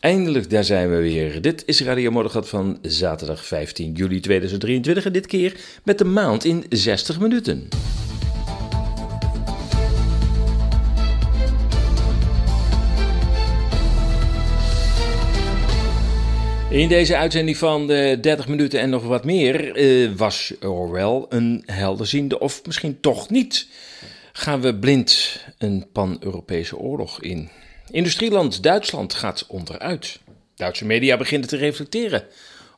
Eindelijk, daar zijn we weer. Dit is Radio Moddergat van zaterdag 15 juli 2023 en dit keer met de maand in 60 minuten. In deze uitzending van de 30 minuten en nog wat meer uh, was Orwell een helderziende of misschien toch niet. Gaan we blind een pan-Europese oorlog in? Industrieland Duitsland gaat onderuit. Duitse media beginnen te reflecteren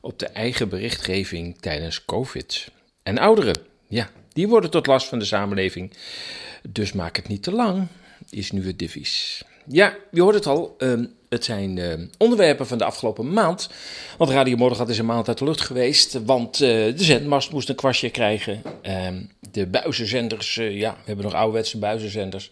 op de eigen berichtgeving tijdens COVID. En ouderen, ja, die worden tot last van de samenleving. Dus maak het niet te lang, is nu het devies. Ja, je hoort het al. Ehm, het zijn uh, onderwerpen van de afgelopen maand. Want Radio Morgen is een maand uit de lucht geweest. Want uh, de zendmast moest een kwastje krijgen. Uh, de buizenzenders, eh, ja, we hebben nog ouderwetse buizenzenders.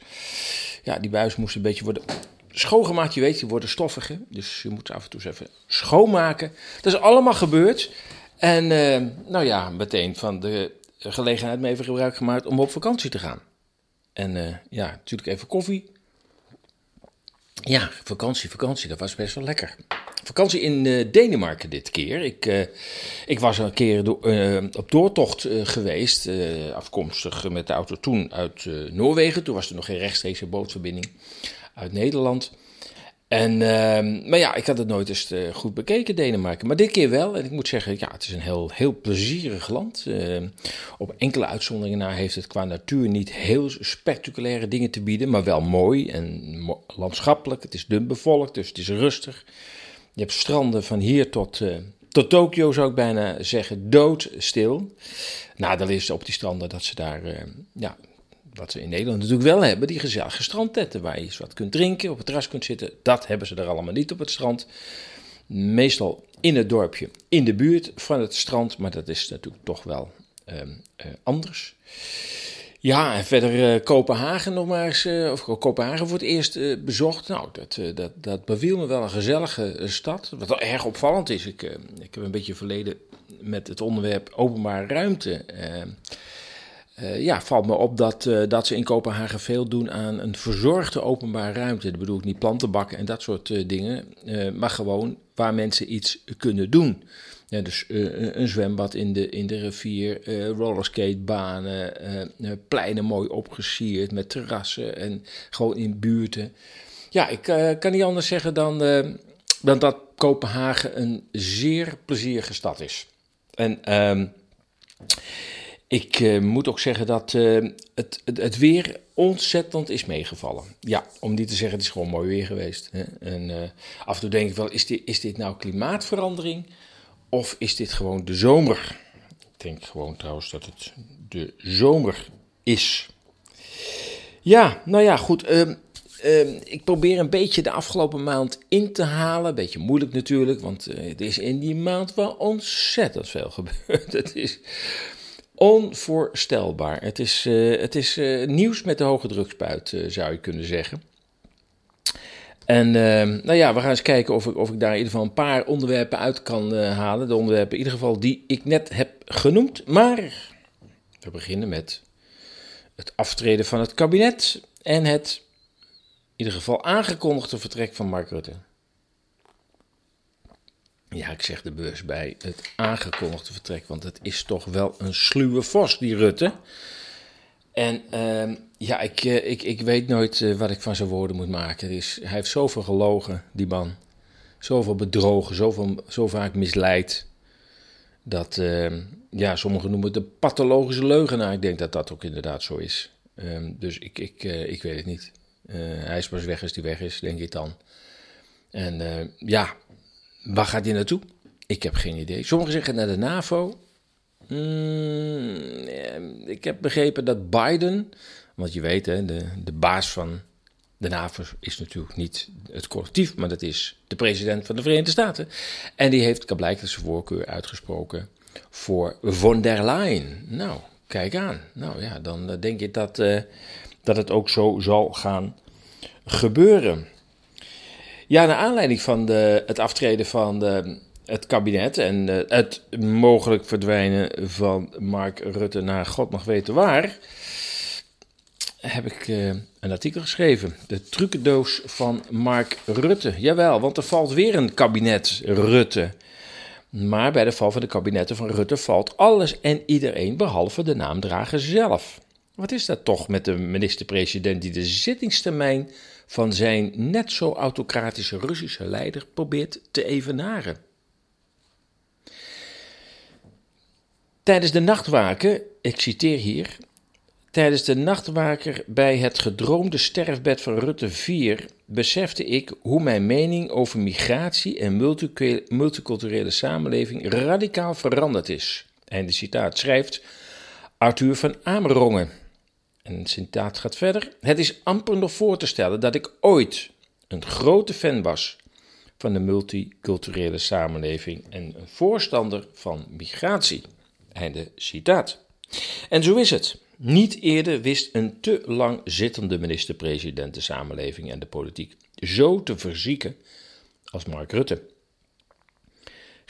Ja, die buizen moesten een beetje worden schoongemaakt. Je weet, die worden stoffig. Dus je moet af en toe eens even schoonmaken. Dat is allemaal gebeurd. En nou ja, meteen van de gelegenheid mee even gebruik gemaakt om op vakantie te gaan. En ja, natuurlijk even koffie ja, vakantie, vakantie, dat was best wel lekker. Vakantie in uh, Denemarken dit keer. Ik, uh, ik was een keer op doortocht geweest, afkomstig met de auto toen uit Noorwegen. Toen was er nog geen rechtstreekse bootverbinding uit Nederland. En, uh, maar ja, ik had het nooit eens uh, goed bekeken, Denemarken. Maar dit keer wel. En ik moet zeggen, ja, het is een heel, heel plezierig land. Uh, op enkele uitzonderingen na heeft het qua natuur niet heel spectaculaire dingen te bieden. Maar wel mooi en landschappelijk. Het is dun bevolkt, dus het is rustig. Je hebt stranden van hier tot, uh, tot Tokio, zou ik bijna zeggen, doodstil. Nadeel is op die stranden dat ze daar ja, wat ze in Nederland natuurlijk wel hebben, die gezellige strandtetten waar je eens wat kunt drinken, op het terras kunt zitten. Dat hebben ze er allemaal niet op het strand. Meestal in het dorpje, in de buurt van het strand, maar dat is natuurlijk toch wel uh, uh, anders. Ja, en verder uh, Kopenhagen nog maar eens, uh, of Kopenhagen voor het eerst bezocht. Nou, dat, dat, dat beviel me wel een gezellige stad. Wat wel erg opvallend is, ik, ik heb een beetje verleden met het onderwerp openbare ruimte. Uh, ja, valt me op dat, uh, dat ze in Kopenhagen veel doen aan een verzorgde openbare ruimte. Dat bedoel ik niet plantenbakken en dat soort uh, dingen, maar gewoon waar mensen iets kunnen doen. Ja, dus een zwembad in de, in de rivier, rollerskatebanen, pleinen mooi opgesierd met terrassen en gewoon in buurten. Ja, ik kan niet anders zeggen dan, dan dat Kopenhagen een zeer plezierige stad is. En... Ik uh, moet ook zeggen dat uh, het, het, het, weer ontzettend is meegevallen. Ja, om niet te zeggen, het is gewoon mooi weer geweest. Hè? En uh, af en toe denk ik wel, is dit, is dit nou klimaatverandering of is dit gewoon de zomer? Ik denk gewoon trouwens dat het de zomer is. Ja, nou ja, goed. Ehm, ehm, ik probeer een beetje de afgelopen maand in te halen. Beetje moeilijk natuurlijk, want er is in die maand wel ontzettend veel gebeurd. Het is onvoorstelbaar. Het is, uh, het is uh, nieuws met de hoge drukspuit, uh, zou je kunnen zeggen. En nou ja, we gaan eens kijken of ik, of ik daar in ieder geval een paar onderwerpen uit kan halen. De onderwerpen in ieder geval die ik net heb genoemd. Maar we beginnen met het aftreden van het kabinet en het in ieder geval aangekondigde vertrek van Mark Rutte. Ja, ik zeg de beurs bij het aangekondigde vertrek, want het is toch wel een sluwe vos, die Rutte. En uh, ja, ik, eh, ik, ik weet nooit uh, wat ik van zijn woorden moet maken. Is, hij heeft zoveel gelogen, die man. Zoveel bedrogen, zoveel, zo vaak misleid. Dat, uh, ja, sommigen noemen het de pathologische leugenaar. Ik denk dat dat ook inderdaad zo is. Ehm, dus ik, ik, eh, ik weet het niet. hij is pas weg als hij weg is, denk ik dan. En ja, Waar gaat hij naartoe? Ik heb geen idee. Sommigen zeggen naar de NAVO. Mm, ik heb begrepen dat Biden, want je weet, hè, de, de baas van de NAVO is natuurlijk niet het collectief, maar dat is de president van de Verenigde Staten. En die heeft blijkbaar zijn voorkeur uitgesproken voor von der Leyen. Nou, kijk aan. Nou ja, dan denk je dat, uh, dat het ook zo zal gaan gebeuren. Ja, naar aanleiding van de, het aftreden van de, het kabinet en het mogelijk verdwijnen van Mark Rutte naar God mag weten waar. heb ik uh, een artikel geschreven. De trucendoos van Mark Rutte. Jawel, want er valt weer een kabinet Rutte. Maar bij de val van de kabinetten van Rutte valt alles en iedereen behalve de naamdrager zelf. Wat is dat toch met de minister-president die de zittingstermijn van zijn net zo autocratische Russische leider probeert te evenaren? Tijdens de nachtwaken, ik citeer hier, tijdens de nachtwaker bij het gedroomde sterfbed van Rutte 4 besefte ik hoe mijn mening over migratie en multiculturele samenleving radicaal veranderd is. En de citaat schrijft Arthur van Amerongen. En het citaat gaat verder. Het is amper nog voor te stellen dat ik ooit een grote fan was van de multiculturele samenleving en een voorstander van migratie. Einde citaat. En zo is het. Niet eerder wist een te lang zittende minister-president de samenleving en de politiek zo te verzieken als Mark Rutte.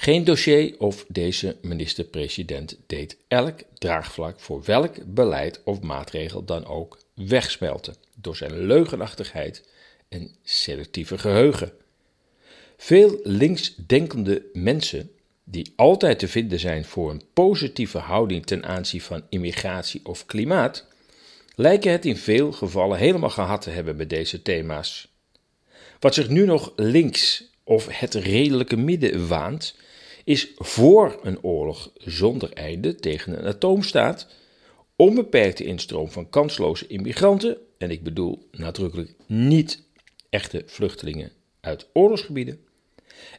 Geen dossier of deze minister-president deed elk draagvlak voor welk beleid of maatregel dan ook wegsmelten door zijn leugenachtigheid en selectieve geheugen. Veel linksdenkende mensen die altijd te vinden zijn voor een positieve houding ten aanzien van immigratie of klimaat, lijken het in veel gevallen helemaal gehad te hebben met deze thema's. Wat zich nu nog links of het redelijke midden waant, is voor een oorlog zonder einde tegen een atoomstaat, onbeperkte instroom van kansloze immigranten, en ik bedoel nadrukkelijk niet echte vluchtelingen uit oorlogsgebieden,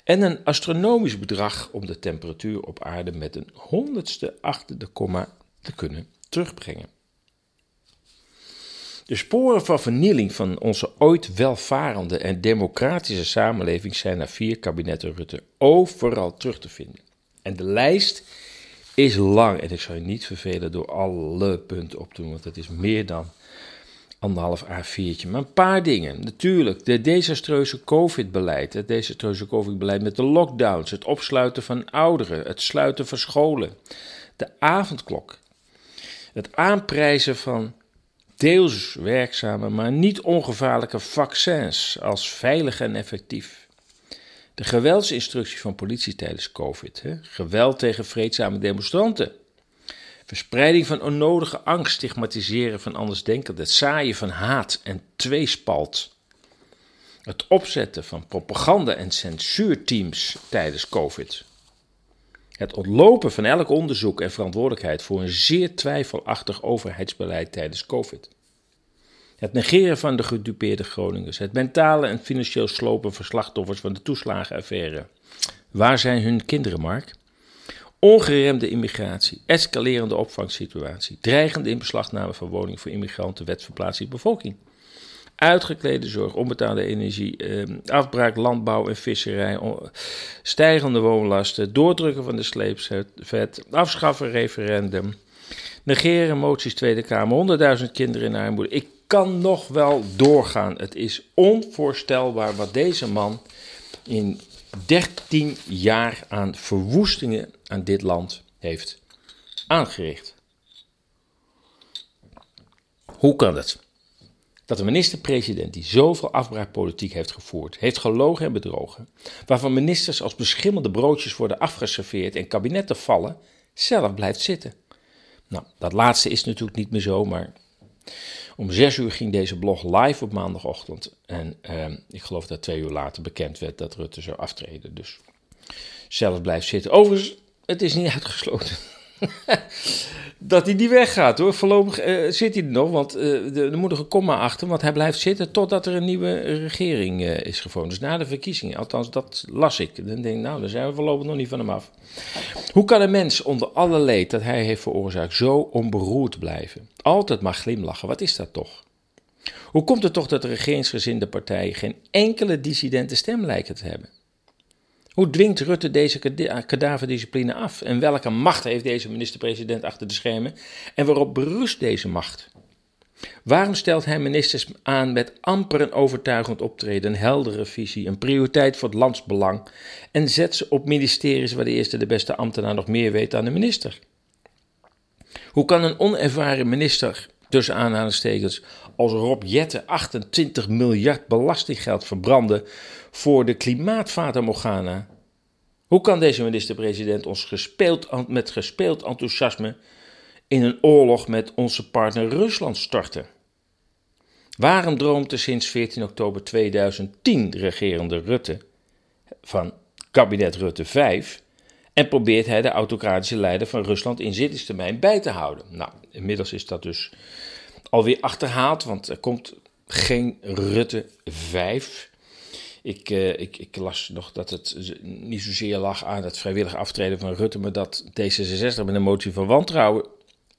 en een astronomisch bedrag om de temperatuur op aarde met een honderdste achter de komma te kunnen terugbrengen. De sporen van vernieling van onze ooit welvarende en democratische samenleving zijn na vier kabinetten Rutte overal terug te vinden. En de lijst is lang en ik zal je niet vervelen door alle punten op te doen, want het is meer dan anderhalf A4'tje. Maar een paar dingen. Natuurlijk, de desastreuze COVID-beleid. Het desastreuze COVID-beleid met de lockdowns, het opsluiten van ouderen, het sluiten van scholen, de avondklok, het aanprijzen van deels werkzame, maar niet ongevaarlijke vaccins als veilig en effectief. De geweldsinstructie van politie tijdens COVID. Hè? Geweld tegen vreedzame demonstranten. Verspreiding van onnodige angst, stigmatiseren van andersdenkenden, het zaaien van haat en tweespalt. Het opzetten van propaganda- en censuurteams tijdens COVID. Het ontlopen van elk onderzoek en verantwoordelijkheid voor een zeer twijfelachtig overheidsbeleid tijdens COVID. Het negeren van de gedupeerde Groningers. Het mentale en financieel slopen van slachtoffers van de toeslagenaffaire. Waar zijn hun kinderen, Mark? Ongeremde immigratie, escalerende opvangsituatie, dreigende inbeslagname van woningen voor immigranten, wetsverplaatsing bevolking. Uitgeklede zorg, onbetaalde energie, eh, afbraak landbouw en visserij, stijgende woonlasten, doordrukken van de sleepvet, afschaffen referendum, negeren moties Tweede Kamer, 100.000 kinderen in armoede. Ik kan nog wel doorgaan. Het is onvoorstelbaar wat deze man in 13 jaar aan verwoestingen aan dit land heeft aangericht. Hoe kan het? Dat de minister-president die zoveel afbraakpolitiek heeft gevoerd, heeft gelogen en bedrogen, waarvan ministers als beschimmelde broodjes worden afgeserveerd en kabinetten vallen, zelf blijft zitten. Nou, dat laatste is natuurlijk niet meer zo, maar om zes uur ging deze blog live op maandagochtend. En uh, ik geloof dat twee uur later bekend werd dat Rutte zou aftreden. Dus zelf blijft zitten. Overigens, het is niet uitgesloten dat hij niet weggaat hoor. Voorlopig uh, zit hij er nog, want uh, er moet nog een komma achter. Want hij blijft zitten totdat er een nieuwe regering uh, is gevonden. Dus na de verkiezingen, althans dat las ik. Dan denk ik, nou, daar zijn we voorlopig nog niet van hem af. Hoe kan een mens onder alle leed dat hij heeft veroorzaakt zo onberoerd blijven? Altijd maar glimlachen, wat is dat toch? Hoe komt het toch dat de regeringsgezinde partijen geen enkele dissidente stem lijken te hebben? Hoe dwingt Rutte deze kadaverdiscipline af? En welke macht heeft deze minister-president achter de schermen? En waarop berust deze macht? Waarom stelt hij ministers aan met amper een overtuigend optreden, een heldere visie, een prioriteit voor het landsbelang en zet ze op ministeries waar de eerste de beste ambtenaar nog meer weet dan de minister? Hoe kan een onervaren minister tussen aanhalingstekens, als Rob Jette 28 miljard belastinggeld verbrandde voor de klimaatfata Morgana? Hoe kan deze minister-president ons gespeeld, met gespeeld enthousiasme in een oorlog met onze partner Rusland starten? Waarom droomt de sinds 14 oktober 2010 regerende Rutte van kabinet Rutte 5 en probeert hij de autocratische leider van Rusland in zittingstermijn bij te houden? Nou, inmiddels is dat dus alweer achterhaald, want er komt geen Rutte 5. Ik, uh, ik, ik, las nog dat het niet zozeer lag aan het vrijwillig aftreden van Rutte, maar dat D66 met een motie van wantrouwen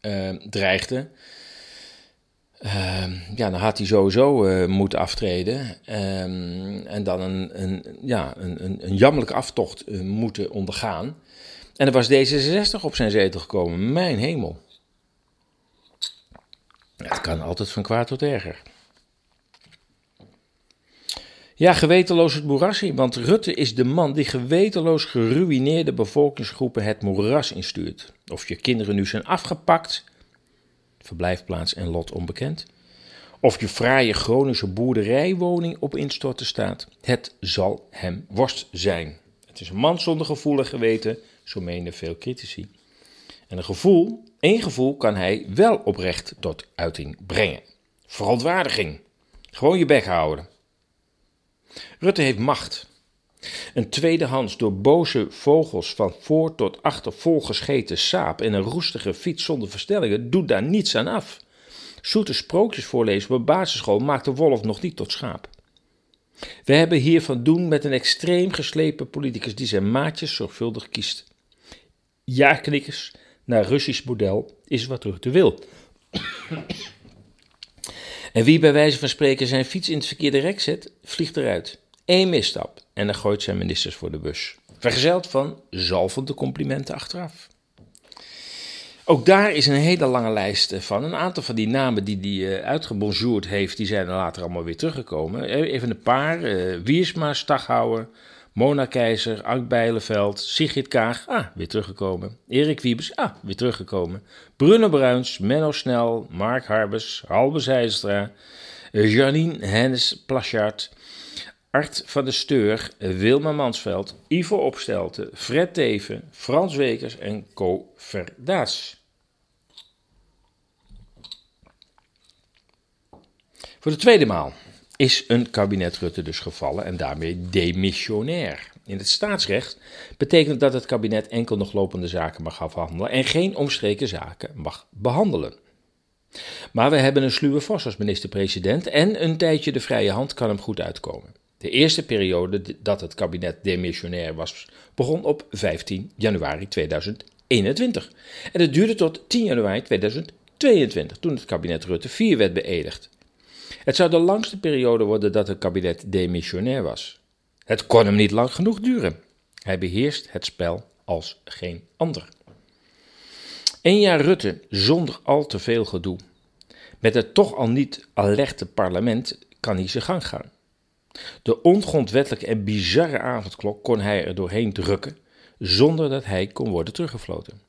uh, dreigde. Uh, ja, dan had hij sowieso uh, moeten aftreden. Um, en dan een, een, ja, een, een, een jammerlijke aftocht uh, moeten ondergaan. En er was D66 op zijn zetel gekomen. Mijn hemel. Het kan altijd van kwaad tot erger. Ja, gewetenloos het moeras in, want Rutte is de man die gewetenloos geruïneerde bevolkingsgroepen het moeras instuurt. Of je kinderen nu zijn afgepakt, verblijfplaats en lot onbekend. Of je fraaie Groningse boerderijwoning op instorten staat, het zal hem worst zijn. Het is een man zonder gevoel en geweten, zo menen veel critici. En een gevoel, één gevoel kan hij wel oprecht tot uiting brengen. Verontwaardiging. Gewoon je bek houden. Rutte heeft macht. Een tweedehands door boze vogels van voor tot achter volgescheten saap en een roestige fiets zonder verstellingen doet daar niets aan af. Zoete sprookjes voorlezen op basisschool maakt de wolf nog niet tot schaap. We hebben hier van doen met een extreem geslepen politicus die zijn maatjes zorgvuldig kiest. Jaarknikkers naar Russisch model is wat Rutte wil. En wie bij wijze van spreken zijn fiets in het verkeerde rek zet, vliegt eruit. Eén misstap en dan gooit zijn ministers voor de bus. Vergezeld van zalvende complimenten achteraf. Ook daar is een hele lange lijst van. Een aantal van die namen die hij uh, uitgebonjourd heeft, die zijn er later allemaal weer teruggekomen. Even een paar. Uh, Wiersma, Staghouwer, Mona Keizer, Ank Bijleveld, Sigrid Kaag, ah, weer teruggekomen. Erik Wiebes, ah, weer teruggekomen. Bruno Bruins, Menno Snel, Mark Harbers, Halbe Janine Hennis Plachard, Art van der Steur, Wilma Mansveld, Ivo Opstelten, Fred Teven, Frans Wekers en Co Verdaas. Voor de tweede maal is een kabinet Rutte dus gevallen en daarmee demissionair. In het staatsrecht betekent dat het kabinet enkel nog lopende zaken mag afhandelen en geen omstreken zaken mag behandelen. Maar we hebben een sluwe vos als minister-president en een tijdje de vrije hand kan hem goed uitkomen. De eerste periode dat het kabinet demissionair was, begon op 15 januari 2021. En het duurde tot 10 januari 2022, toen het kabinet Rutte 4 werd beëdigd. Het zou de langste periode worden dat het kabinet demissionair was. Het kon hem niet lang genoeg duren. Hij beheerst het spel als geen ander. Een jaar Rutte zonder al te veel gedoe. Met het toch al niet alerte parlement kan hij zijn gang gaan. De ongrondwettelijke en bizarre avondklok kon hij er doorheen drukken, zonder dat hij kon worden teruggefloten.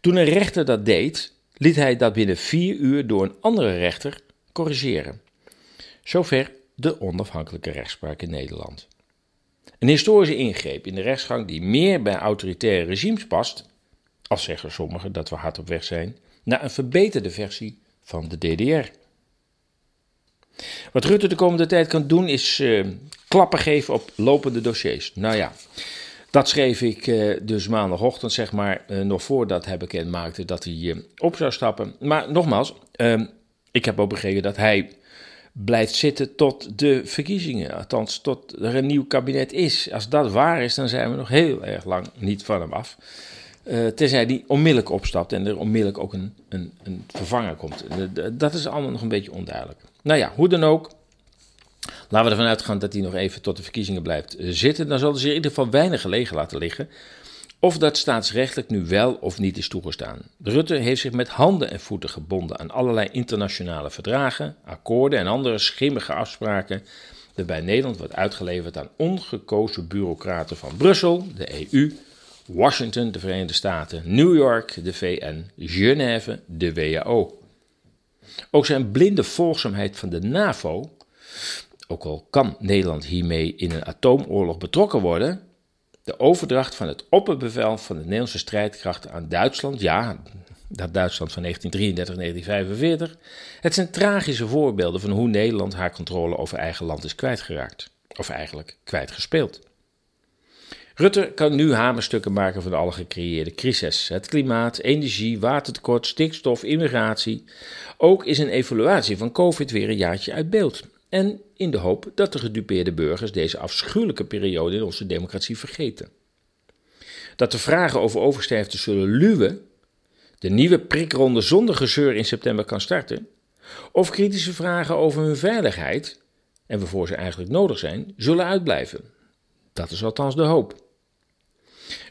Toen een rechter dat deed, liet hij dat binnen vier uur door een andere rechter corrigeren. Zover de onafhankelijke rechtspraak in Nederland. Een historische ingreep in de rechtsgang die meer bij autoritaire regimes past, als zeggen sommigen dat we hard op weg zijn, naar een verbeterde versie van de DDR. Wat Rutte de komende tijd kan doen is uh, klappen geven op lopende dossiers. Nou ja, dat schreef ik uh, dus maandagochtend, zeg maar, uh, nog voordat hij bekend maakte dat hij op zou stappen. Maar nogmaals, ik heb ook begrepen dat hij blijft zitten tot de verkiezingen. Althans, tot er een nieuw kabinet is. Als dat waar is, dan zijn we nog heel erg lang niet van hem af. Uh, tenzij hij onmiddellijk opstapt en er onmiddellijk ook een, een, een vervanger komt. Dat is allemaal nog een beetje onduidelijk. Nou ja, hoe dan ook. Laten we ervan uitgaan dat hij nog even tot de verkiezingen blijft eh, zitten. Dan zullen ze in ieder geval weinig gelegen laten liggen. Of dat staatsrechtelijk nu wel of niet is toegestaan. Rutte heeft zich met handen en voeten gebonden aan allerlei internationale verdragen, akkoorden en andere schimmige afspraken. Waarbij Nederland wordt uitgeleverd aan ongekozen bureaucraten van Brussel, de EU, Washington, de Verenigde Staten, New York, de VN, Genève, de WHO. Ook zijn blinde volgzaamheid van de NAVO, ook al kan Nederland hiermee in een atoomoorlog betrokken worden, de overdracht van het opperbevel van de Nederlandse strijdkrachten aan Duitsland, ja, dat Duitsland van 1933-1945, het zijn tragische voorbeelden van hoe Nederland haar controle over eigen land is kwijtgeraakt. Of eigenlijk kwijtgespeeld. Rutte kan nu hamerstukken maken van alle gecreëerde crises. Het klimaat, energie, watertekort, stikstof, immigratie. Ook is een evaluatie van COVID weer een jaartje uit beeld. En in de hoop dat de gedupeerde burgers deze afschuwelijke periode in onze democratie vergeten. Dat de vragen over oversterfte zullen luwen, de nieuwe prikronde zonder gezeur in september kan starten, of kritische vragen over hun veiligheid, en waarvoor ze eigenlijk nodig zijn, zullen uitblijven. Dat is althans de hoop.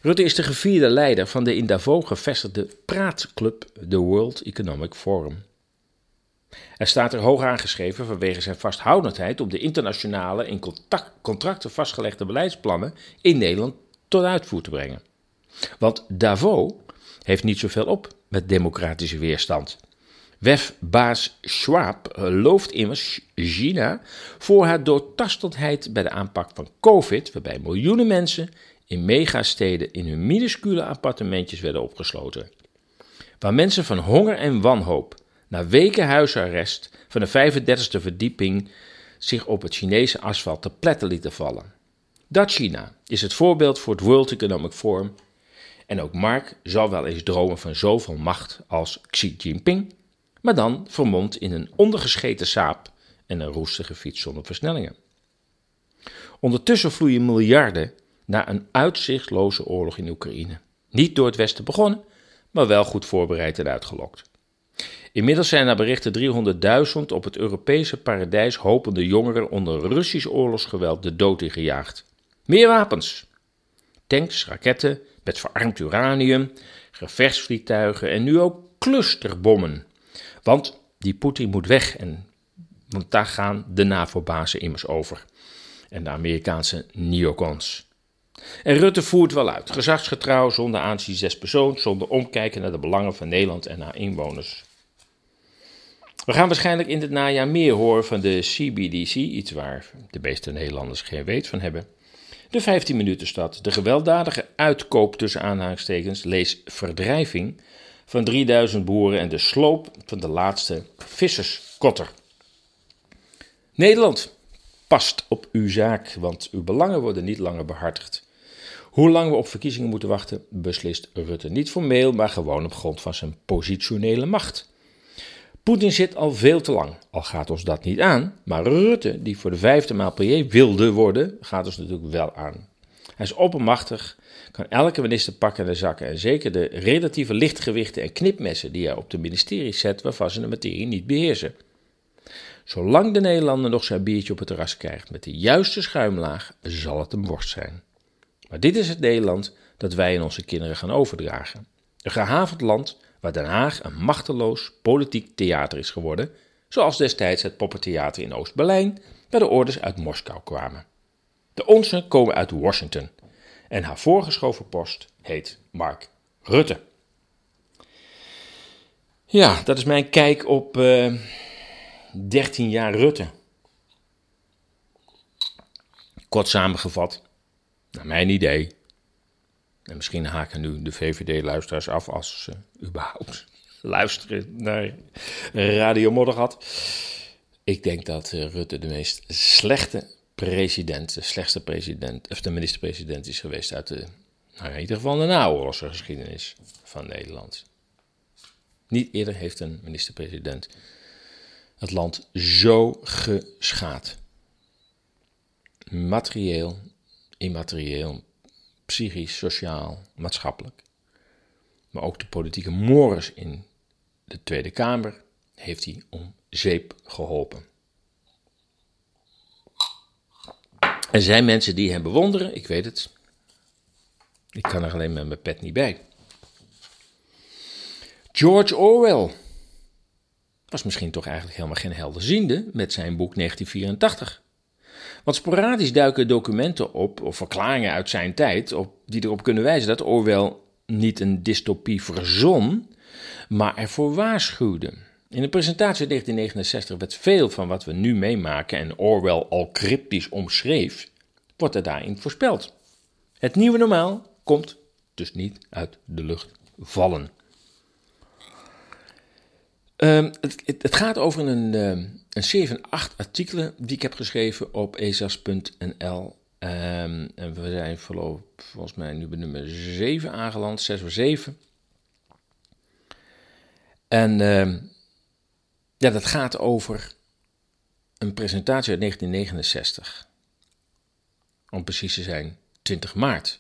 Rutte is de gevierde leider van de in Davos gevestigde praatclub, de World Economic Forum. Er staat er hoog aangeschreven vanwege zijn vasthoudendheid om de internationale in contracten vastgelegde beleidsplannen in Nederland tot uitvoer te brengen. Want Davos heeft niet zoveel op met democratische weerstand. WEF-baas Schwab looft immers China voor haar doortastendheid bij de aanpak van COVID, waarbij miljoenen mensen in megasteden in hun minuscule appartementjes werden opgesloten. Waar mensen van honger en wanhoop na weken huisarrest van de 35e verdieping zich op het Chinese asfalt te pletten lieten vallen. Dat China is het voorbeeld voor het World Economic Forum en ook Mark zal wel eens dromen van zoveel macht als Xi Jinping, maar dan vermomd in een ondergescheten saap en een roestige fiets zonder versnellingen. Ondertussen vloeien miljarden naar een uitzichtloze oorlog in Oekraïne. Niet door het Westen begonnen, maar wel goed voorbereid en uitgelokt. Inmiddels zijn er berichten 300.000 op het Europese paradijs hopende jongeren onder Russisch oorlogsgeweld de dood ingejaagd. Meer wapens. Tanks, raketten met verarmd uranium, gevechtsvliegtuigen en nu ook clusterbommen. Want die Poetin moet weg en want daar gaan de NAVO-bazen immers over. En de Amerikaanse neocons. En Rutte voert wel uit, gezagsgetrouw, zonder aanzien zes persoons, zonder omkijken naar de belangen van Nederland en haar inwoners. We gaan waarschijnlijk in het najaar meer horen van de CBDC, iets waar de meeste Nederlanders geen weet van hebben. De 15 minuten stad, de gewelddadige uitkoop tussen aanhalingstekens, lees verdrijving van 3000 boeren en de sloop van de laatste visserskotter. Nederland past op uw zaak, want uw belangen worden niet langer behartigd. Hoe lang we op verkiezingen moeten wachten, beslist Rutte niet formeel, maar gewoon op grond van zijn positionele macht. Poetin zit al veel te lang, al gaat ons dat niet aan, maar Rutte, die voor de vijfde maal premier wilde worden, gaat ons natuurlijk wel aan. Hij is oppermachtig, kan elke minister pakken in de zakken en zeker de relatieve lichtgewichten en knipmessen die hij op de ministeries zet waarvan ze de materie niet beheersen. Zolang de Nederlander nog zijn biertje op het terras krijgt met de juiste schuimlaag, zal het een worst zijn. Maar dit is het Nederland dat wij aan onze kinderen gaan overdragen. Een gehavend land waar Den Haag een machteloos politiek theater is geworden, zoals destijds het poppentheater in Oost-Berlijn, waar de orders uit Moskou kwamen. De onze komen uit Washington en haar voorgeschoven post heet Mark Rutte. Ja, dat is mijn kijk op uh, eh, 13 jaar Rutte. Kort samengevat, naar mijn idee. En misschien haken nu de VVD-luisteraars af als ze überhaupt luisteren naar Radio Moddergat. Ik denk dat eh, Rutte de meest slechte president, de slechtste president, of de minister-president is geweest uit de, nou in ieder geval de naoorlogse geschiedenis van Nederland. Niet eerder heeft een minister-president het land zo geschaad. Materieel, immaterieel, psychisch, sociaal, maatschappelijk. Maar ook de politieke mores in de Tweede Kamer heeft hij om zeep geholpen. Er zijn mensen die hem bewonderen, ik weet het. Ik kan er alleen met mijn pet niet bij. George Orwell was misschien toch eigenlijk helemaal geen helderziende met zijn boek 1984. Want sporadisch duiken documenten op, of verklaringen uit zijn tijd, op, die erop kunnen wijzen dat Orwell niet een dystopie verzon, maar ervoor waarschuwde. In de presentatie 1969 werd veel van wat we nu meemaken en Orwell al cryptisch omschreef, wordt er daarin voorspeld. Het nieuwe normaal komt dus niet uit de lucht vallen. Um, het, het, gaat over een, um, een 7, 8 artikelen die ik heb geschreven op ezas.nl. Ehm, en we zijn voorlopig, volgens mij nu bij nummer 7 aangeland, 6 of 7. En ja, dat gaat over een presentatie uit 1969. Om precies te zijn, 20 maart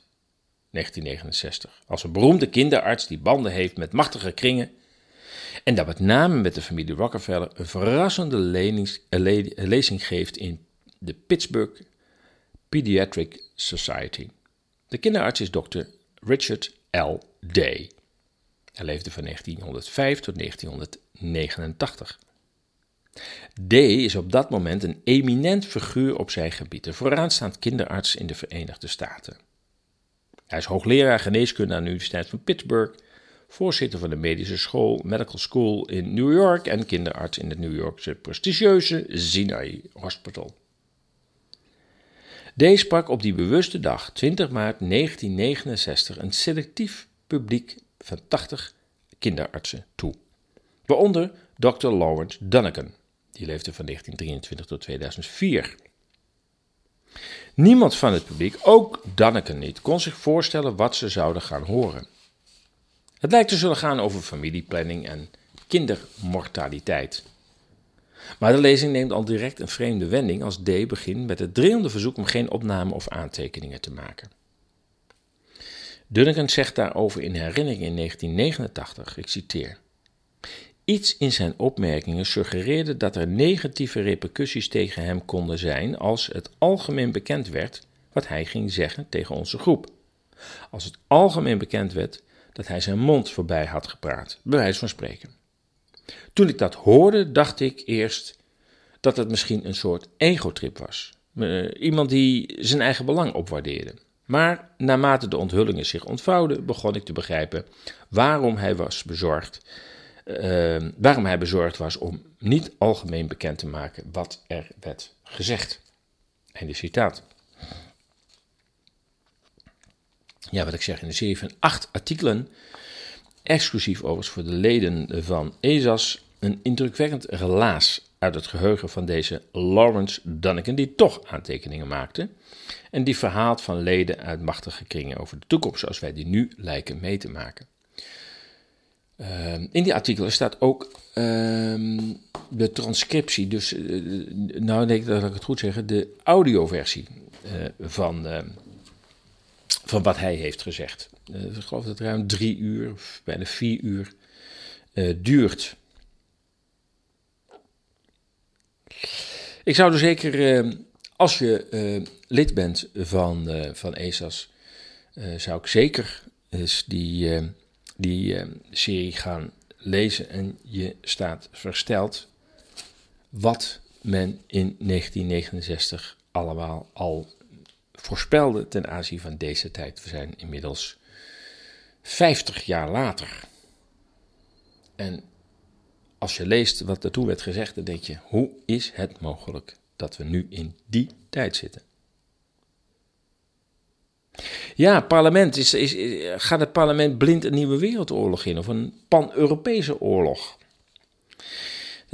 1969. Als een beroemde kinderarts die banden heeft met machtige kringen. En dat met name met de familie Rockefeller een verrassende lezing geeft in de Pittsburgh Pediatric Society. De kinderarts is dokter Richard L. Day. Hij leefde van 1905 tot 1989. D is op dat moment een eminent figuur op zijn gebied, een vooraanstaand kinderarts in de Verenigde Staten. Hij is hoogleraar geneeskunde aan de Universiteit van Pittsburgh, voorzitter van de medische school Medical School in New York en kinderarts in het New Yorkse prestigieuze Sinai Hospital. D sprak op die bewuste dag, 20 maart 1969, een selectief publiek van 80 kinderartsen toe, waaronder Dr. Lawrence Dunnigan. Die leefde van 1923 tot 2004. Niemand van het publiek, ook Danneke niet, kon zich voorstellen wat ze zouden gaan horen. Het lijkt te zullen gaan over familieplanning en kindermortaliteit. Maar de lezing neemt al direct een vreemde wending als D begint met het dringende verzoek om geen opname of aantekeningen te maken. Dunnigan zegt daarover in herinnering in 1989, ik citeer. Iets in zijn opmerkingen suggereerde dat er negatieve repercussies tegen hem konden zijn als het algemeen bekend werd wat hij ging zeggen tegen onze groep. Als het algemeen bekend werd dat hij zijn mond voorbij had gepraat, bij wijze van spreken. Toen ik dat hoorde, dacht ik eerst dat het misschien een soort egotrip was. Eh, iemand die zijn eigen belang opwaardeerde. Maar naarmate de onthullingen zich ontvouwden, begon ik te begrijpen waarom hij was bezorgd uh, waarom hij bezorgd was om niet algemeen bekend te maken wat er werd gezegd. Einde citaat. Ja, wat ik zeg in de serie van acht artikelen, exclusief overigens voor de leden van ESAS, een indrukwekkend relaas uit het geheugen van deze Lawrence Dunneken, die toch aantekeningen maakte. En die verhaalt van leden uit machtige kringen over de toekomst, zoals wij die nu lijken mee te maken. Ehm, in die artikelen staat ook ehm, de transcriptie, dus, uh, nou denk ik dat ik het goed zeg, de audioversie uh, van, uh, van wat hij heeft gezegd. ik geloof dat het ruim drie uur, bijna vier uur duurt. Ik zou er zeker, als je lid bent van, van ESAS, zou ik zeker die die serie gaan lezen en je staat versteld wat men in 1969 allemaal al voorspelde ten aanzien van deze tijd. We zijn inmiddels 50 jaar later. En als je leest wat toen werd gezegd, dan denk je: hoe is het mogelijk dat we nu in die tijd zitten? Ja, parlement is, gaat het parlement blind een nieuwe wereldoorlog in of een pan-Europese oorlog?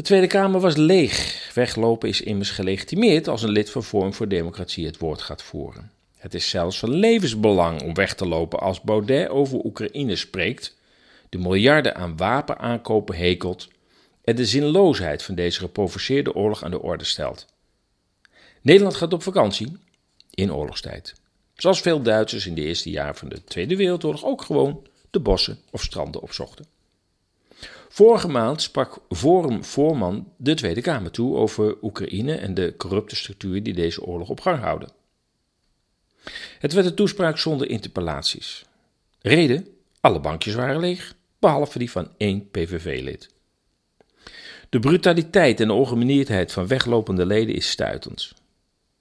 De Tweede Kamer was leeg. Weglopen is immers gelegitimeerd als een lid van Forum voor Democratie het woord gaat voeren. Het is zelfs van levensbelang om weg te lopen als Baudet over Oekraïne spreekt, de miljarden aan wapenaankopen hekelt en de zinloosheid van deze geprovoceerde oorlog aan de orde stelt. Nederland gaat op vakantie in oorlogstijd. Zoals veel Duitsers in de eerste jaren van de Tweede Wereldoorlog ook gewoon de bossen of stranden opzochten. Vorige maand sprak Forum-voorman de Tweede Kamer toe over Oekraïne en de corrupte structuren die deze oorlog op gang houden. Het werd een toespraak zonder interpellaties. Reden: alle bankjes waren leeg, behalve die van één PVV-lid. De brutaliteit en de ongemanierdheid van weglopende leden is stuitend.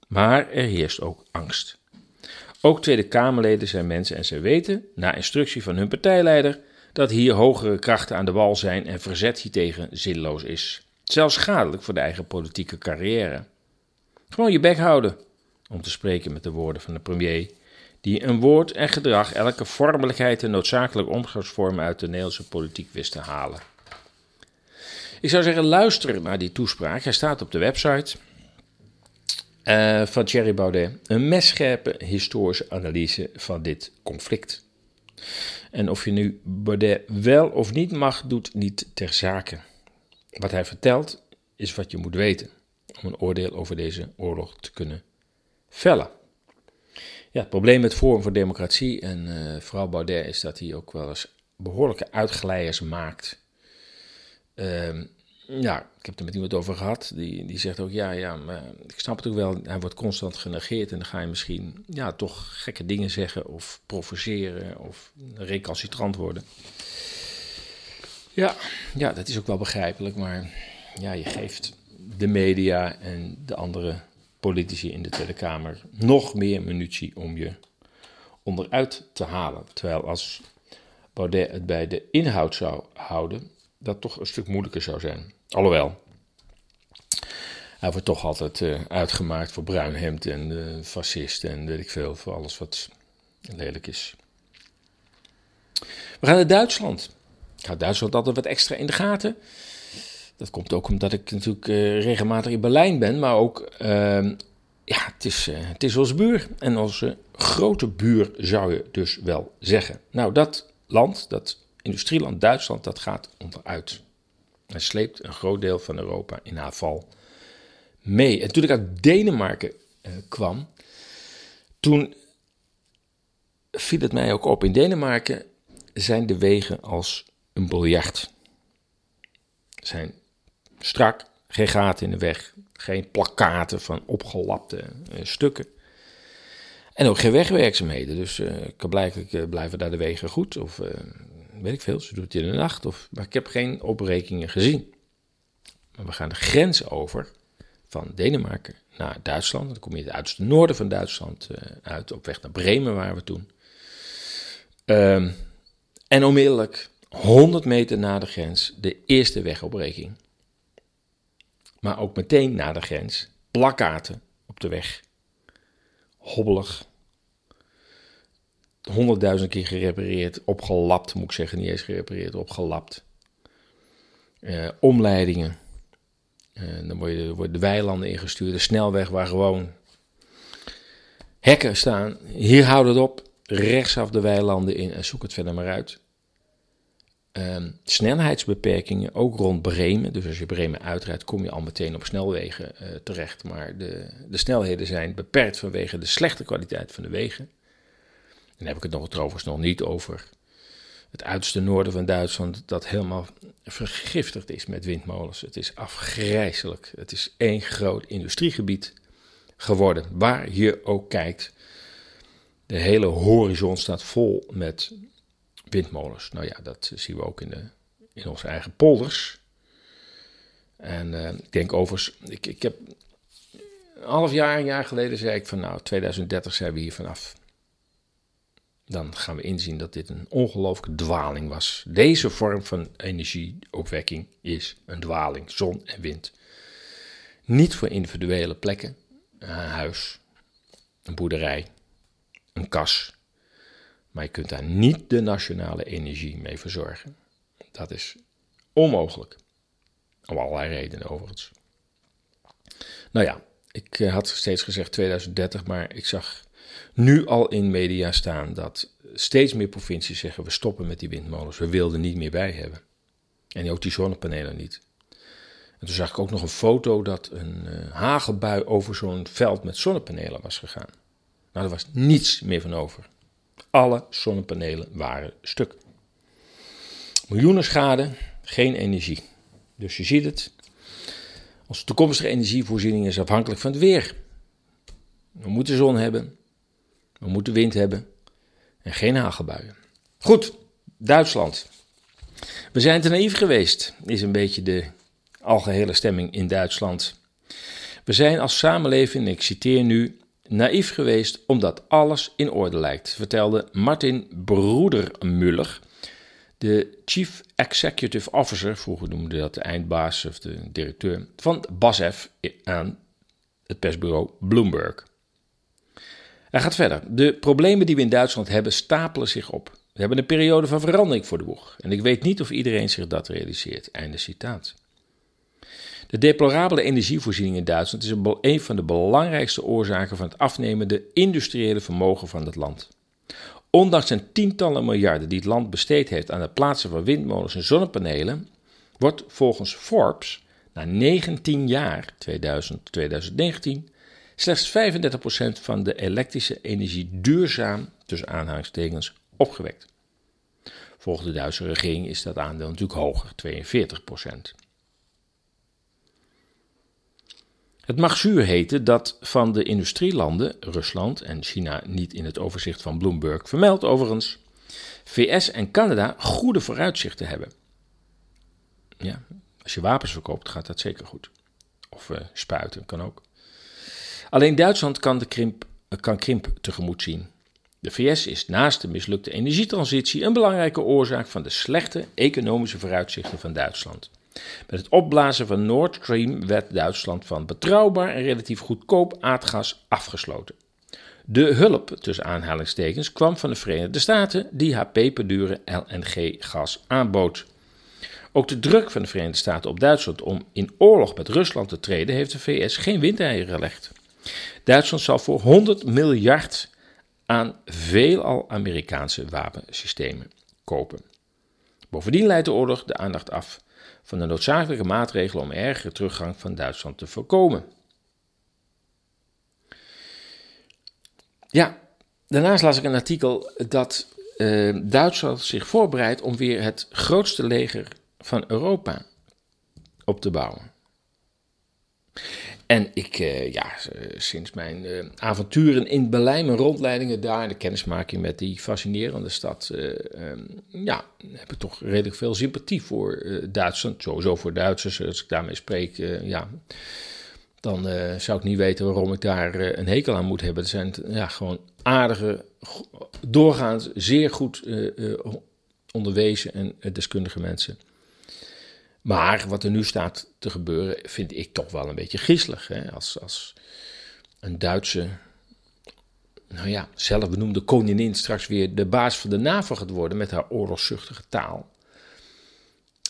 Maar er heerst ook angst. Ook Tweede Kamerleden zijn mensen en ze weten, na instructie van hun partijleider, dat hier hogere krachten aan de wal zijn en verzet hiertegen zinloos is. Zelfs schadelijk voor de eigen politieke carrière. Gewoon je bek houden, om te spreken met de woorden van de premier, die een woord en gedrag elke vormelijkheid en noodzakelijke omgangsvorm uit de Nederlandse politiek wist te halen. Ik zou zeggen, luister naar die toespraak. Hij staat op de website uh, van Thierry Baudet. Een messcherpe historische analyse van dit conflict. En of je nu Baudet wel of niet mag, doet niet ter zake. Wat hij vertelt is wat je moet weten om een oordeel over deze oorlog te kunnen vellen. Ja, het probleem met Forum voor Democratie en uh, vooral Baudet is dat hij ook wel eens behoorlijke uitgeleiders maakt. Uh, ja, ik heb er met iemand over gehad. Die, die zegt ook, ja, ja, maar ik snap het ook wel. Hij wordt constant genegeerd en dan ga je misschien ja, toch gekke dingen zeggen of provoceren of recalcitrant worden. Ja, ja, dat is ook wel begrijpelijk, maar ja, je geeft de media en de andere politici in de Tweede Kamer nog meer munitie om je onderuit te halen. Terwijl als Baudet het bij de inhoud zou houden, dat toch een stuk moeilijker zou zijn. Alhoewel, hij wordt toch altijd uh, uitgemaakt voor bruin hemd en uh, fascist en weet ik veel, voor alles wat lelijk is. We gaan naar Duitsland. Ik hou Duitsland altijd wat extra in de gaten. Dat komt ook omdat ik natuurlijk uh, regelmatig in Berlijn ben, maar ook, ehm, ja, het is, het is onze buur. En onze grote buur zou je dus wel zeggen. Nou, dat land, dat industrieland Duitsland, dat gaat onderuit. Hij sleept een groot deel van Europa in haar val mee. En toen ik uit Denemarken uh, kwam, toen viel het mij ook op. In Denemarken zijn de wegen als een biljart. Zijn strak, geen gaten in de weg, geen plakkaten van opgelapte uh, stukken. En ook geen wegwerkzaamheden. Dus uh, blijkbaar blijven daar de wegen goed. Of weet ik veel, ze doet het in de nacht. Of, maar ik heb geen opbrekingen gezien. Maar we gaan de grens over van Denemarken naar Duitsland. Dan kom je het uiterste noorden van Duitsland uh, uit, op weg naar Bremen waren we toen. Um, en onmiddellijk, 100 meter na de grens, de eerste wegopbreking. Maar ook meteen na de grens, plakkaten op de weg. Hobbelig, honderdduizend keer gerepareerd, opgelapt, moet ik zeggen, niet eens gerepareerd, opgelapt. Uh, omleidingen. Uh, dan worden, worden de weilanden ingestuurd, de snelweg waar gewoon hekken staan. Hier houdt het op, rechtsaf de weilanden in en zoek het verder maar uit. Uh, snelheidsbeperkingen, ook rond Bremen. Dus als je Bremen uitrijdt, kom je al meteen op snelwegen uh, terecht. Maar de, de snelheden zijn beperkt vanwege de slechte kwaliteit van de wegen. Dan heb ik het nog trouwens nog niet over het uiterste noorden van Duitsland, dat helemaal vergiftigd is met windmolens. Het is afgrijzelijk. Het is één groot industriegebied geworden, waar je ook kijkt. De hele horizon staat vol met windmolens. Nou ja, dat zien we ook in, de, in onze eigen polders. En uh, ik denk overigens, ik, ik heb een half jaar, een jaar geleden zei ik van nou, 2030 zijn we hier vanaf dan gaan we inzien dat dit een ongelooflijke dwaling was. Deze vorm van energieopwekking is een dwaling, zon en wind. Niet voor individuele plekken, een huis, een boerderij, een kas. Maar je kunt daar niet de nationale energie mee verzorgen. Dat is onmogelijk. Om allerlei redenen overigens. Nou ja, ik eh, had steeds gezegd 2030, maar ik zag nu al in media staan dat steeds meer provincies zeggen: we stoppen met die windmolens, we wilden niet meer bij hebben. En ook die zonnepanelen niet. En toen zag ik ook nog een foto dat een uh, hagelbui over zo'n veld met zonnepanelen was gegaan. Nou, er was niets meer van over. Alle zonnepanelen waren stuk. Miljoenen schade, geen energie. Dus je ziet het. Onze toekomstige energievoorziening is afhankelijk van het weer. We moeten zon hebben, we moeten wind hebben en geen hagelbuien. Goed, Duitsland. We zijn te naïef geweest, is een beetje de algehele stemming in Duitsland. We zijn als samenleving, ik citeer nu, naïef geweest omdat alles in orde lijkt, vertelde Martin Broedermuller, De Chief Executive Officer, vroeger noemde dat de eindbaas of de directeur, van BASF aan het persbureau Bloomberg. Hij gaat verder. De problemen die we in Duitsland hebben stapelen zich op. We hebben een periode van verandering voor de boeg. En ik weet niet of iedereen zich dat realiseert. Einde citaat. De deplorabele energievoorziening in Duitsland is een van de belangrijkste oorzaken van het afnemende industriële vermogen van het land. Ondanks zijn tientallen miljarden die het land besteed heeft aan het plaatsen van windmolens en zonnepanelen, wordt volgens Forbes na 19 jaar, 2000-2019, slechts 35% van de elektrische energie duurzaam, tussen aanhalingstekens, opgewekt. Volgens de Duitse regering is dat aandeel natuurlijk hoger, 42%. Het mag zuur heten dat van de industrielanden, Rusland en China niet in het overzicht van Bloomberg vermeld overigens, VS en Canada goede vooruitzichten hebben. Ja, als je wapens verkoopt gaat dat zeker goed. Of uh, spuiten kan ook. Alleen Duitsland kan, de krimp, kan krimp tegemoet zien. De VS is naast de mislukte energietransitie een belangrijke oorzaak van de slechte economische vooruitzichten van Duitsland. Met het opblazen van Nord Stream werd Duitsland van betrouwbaar en relatief goedkoop aardgas afgesloten. De hulp, tussen aanhalingstekens, kwam van de Verenigde Staten, die haar peperdure LNG-gas aanbood. Ook de druk van de Verenigde Staten op Duitsland om in oorlog met Rusland te treden, heeft de VS geen windeieren gelegd. Duitsland zal voor 100 miljard aan veelal Amerikaanse wapensystemen kopen. Bovendien leidt de oorlog de aandacht af van de noodzakelijke maatregelen om ergere teruggang van Duitsland te voorkomen. Ja, daarnaast las ik een artikel dat uh, Duitsland zich voorbereidt om weer het grootste leger van Europa op te bouwen. En ik, uh, ja, sinds mijn uh, avonturen in Berlijn, mijn rondleidingen daar, de kennismaking met die fascinerende stad, um, ja, heb ik toch redelijk veel sympathie voor Duitsland. Sowieso voor Duitsers, als ik daarmee spreek, ja, dan zou ik niet weten waarom ik daar een hekel aan moet hebben. Het zijn ja, gewoon aardige, doorgaans zeer goed onderwezen en deskundige mensen. Maar wat er nu staat te gebeuren, vind ik toch wel een beetje griezelig. Hè? Als, als een Duitse, nou ja, zelfbenoemde koningin straks weer de baas van de NAVO gaat worden met haar oorlogszuchtige taal.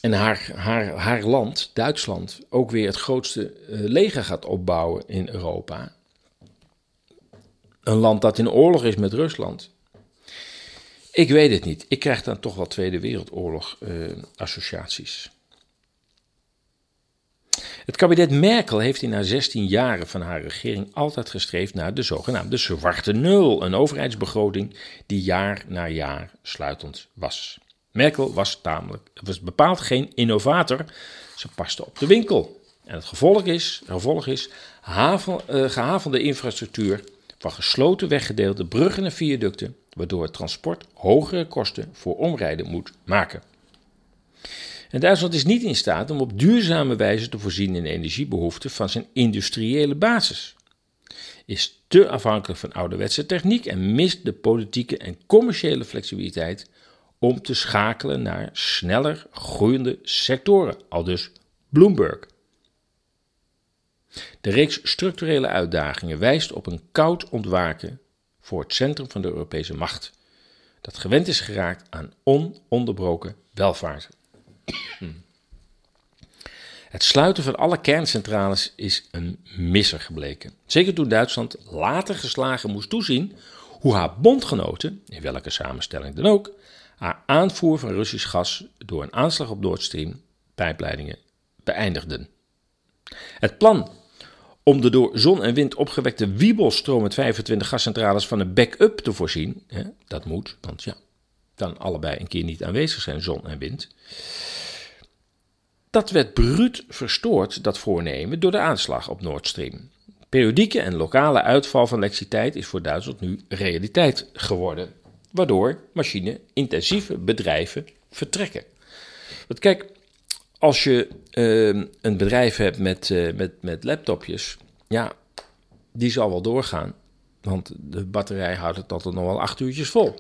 En haar, haar, haar land, Duitsland, ook weer het grootste uh, leger gaat opbouwen in Europa. Een land dat in oorlog is met Rusland. Ik weet het niet. Ik krijg dan toch wel Tweede Wereldoorlog uh, associaties. Het kabinet Merkel heeft in haar 16 jaren van haar regering altijd gestreefd naar de zogenaamde zwarte nul, een overheidsbegroting die jaar na jaar sluitend was. Merkel was, tamelijk, was bepaald geen innovator, ze paste op de winkel. En het gevolg is, gevolg is uh, gehavende infrastructuur van gesloten weggedeelde bruggen en viaducten, waardoor het transport hogere kosten voor omrijden moet maken. En Duitsland is niet in staat om op duurzame wijze te voorzien in de energiebehoeften van zijn industriële basis. Is te afhankelijk van ouderwetse techniek en mist de politieke en commerciële flexibiliteit om te schakelen naar sneller groeiende sectoren, al dus Bloomberg. De reeks structurele uitdagingen wijst op een koud ontwaken voor het centrum van de Europese macht, dat gewend is geraakt aan ononderbroken welvaart. Het sluiten van alle kerncentrales is een misser gebleken. Zeker toen Duitsland later geslagen moest toezien hoe haar bondgenoten, in welke samenstelling dan ook, haar aanvoer van Russisch gas door een aanslag op Nord Stream pijpleidingen beëindigden. Het plan om de door zon en wind opgewekte wiebelstroom met 25 gascentrales van een backup te voorzien, hè, dat moet, want ja, dan allebei een keer niet aanwezig zijn, zon en wind. Dat werd bruut verstoord, dat voornemen, door de aanslag op Nord Stream. Periodieke en lokale uitval van elektriciteit is voor Duitsland nu realiteit geworden, waardoor machine-intensieve bedrijven vertrekken. Want kijk, als je uh, een bedrijf hebt met, uh, met, met laptopjes, ja, die zal wel doorgaan, want de batterij houdt het altijd nog wel acht uurtjes vol.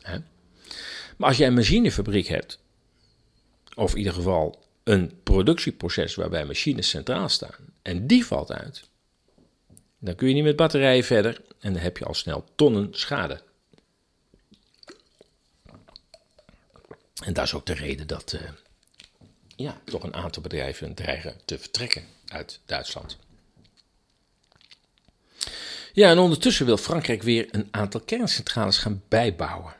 Hè? Maar als jij een machinefabriek hebt of in ieder geval een productieproces waarbij machines centraal staan, en die valt uit, dan kun je niet met batterijen verder en dan heb je al snel tonnen schade. En dat is ook de reden dat uh, ja, toch een aantal bedrijven dreigen te vertrekken uit Duitsland. Ja, en ondertussen wil Frankrijk weer een aantal kerncentrales gaan bijbouwen.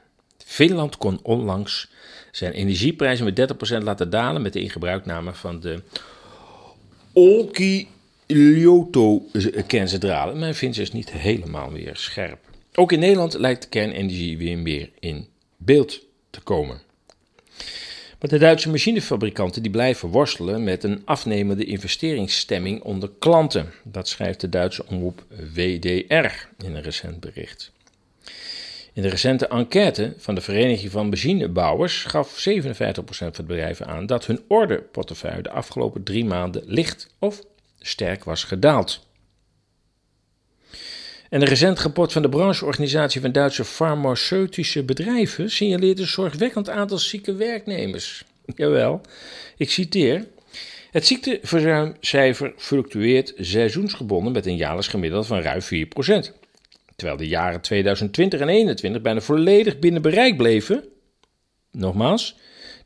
Finland kon onlangs zijn energieprijzen met 30% laten dalen met de ingebruikname van de Olkiluoto-kerncentrale. Men vindt dus niet helemaal meer scherp. Ook in Nederland lijkt kernenergie weer meer in beeld te komen. Maar de Duitse machinefabrikanten die blijven worstelen met een afnemende investeringsstemming onder klanten. Dat schrijft de Duitse omroep WDR in een recent bericht. In de recente enquête van de Vereniging van Machinebouwers gaf 57% van de bedrijven aan dat hun orderportefeuille de afgelopen drie maanden licht of sterk was gedaald. En een recent rapport van de brancheorganisatie van Duitse farmaceutische bedrijven signaleert een zorgwekkend aantal zieke werknemers. Jawel, ik citeer. Het ziekteverzuimcijfer fluctueert seizoensgebonden met een jaarlijks gemiddelde van ruim 4%. Terwijl de jaren 2020 en 2021 bijna volledig binnen bereik bleven. Nogmaals,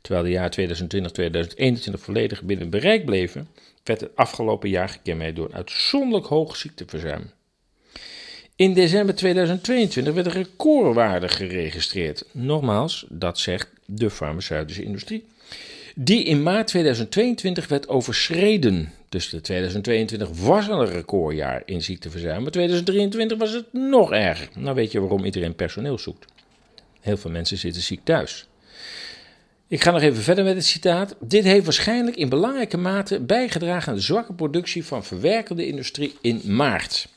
terwijl de jaren 2020 en 2021 volledig binnen bereik bleven, werd het afgelopen jaar gekenmerkt door uitzonderlijk hoog ziekteverzuim. In december 2022 werd een recordwaarde geregistreerd. Nogmaals, dat zegt de farmaceutische industrie. Die in maart 2022 werd overschreden. Dus 2022 was een recordjaar in ziekteverzuim. Maar 2023 was het nog erger. Nou weet je waarom iedereen personeel zoekt. Heel veel mensen zitten ziek thuis. Ik ga nog even verder met het citaat. Dit heeft waarschijnlijk in belangrijke mate bijgedragen aan de zwakke productie van verwerkende industrie in maart.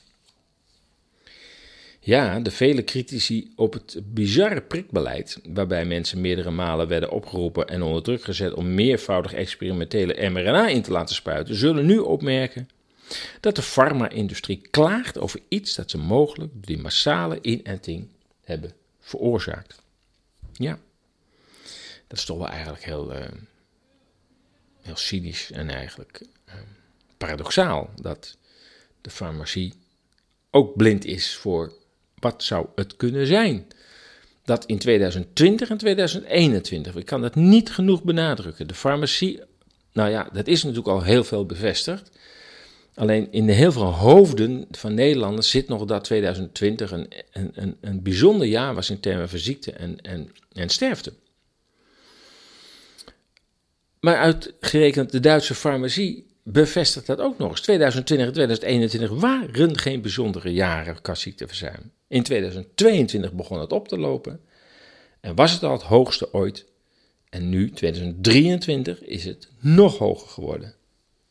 Ja, de vele critici op het bizarre prikbeleid, waarbij mensen meerdere malen werden opgeroepen en onder druk gezet om meervoudig experimentele mRNA in te laten spuiten, zullen nu opmerken dat de farma-industrie klaagt over iets dat ze mogelijk door die massale inenting hebben veroorzaakt. Ja, dat is toch wel eigenlijk heel, uh, heel cynisch en eigenlijk uh, paradoxaal dat de farmacie ook blind is voor wat zou het kunnen zijn? Dat in 2020 en 2021, ik kan dat niet genoeg benadrukken, de farmacie, nou ja, dat is natuurlijk al heel veel bevestigd. Alleen in de heel veel hoofden van Nederlanders zit nog dat 2020 een, een, een, bijzonder jaar was in termen van ziekte en, en, en sterfte. Maar uitgerekend de Duitse farmacie bevestigt dat ook nog eens. 2020 en 2021 waren geen bijzondere jaren qua ziekteverzuim. In 2022 begon het op te lopen en was het al het hoogste ooit. En nu, 2023, is het nog hoger geworden.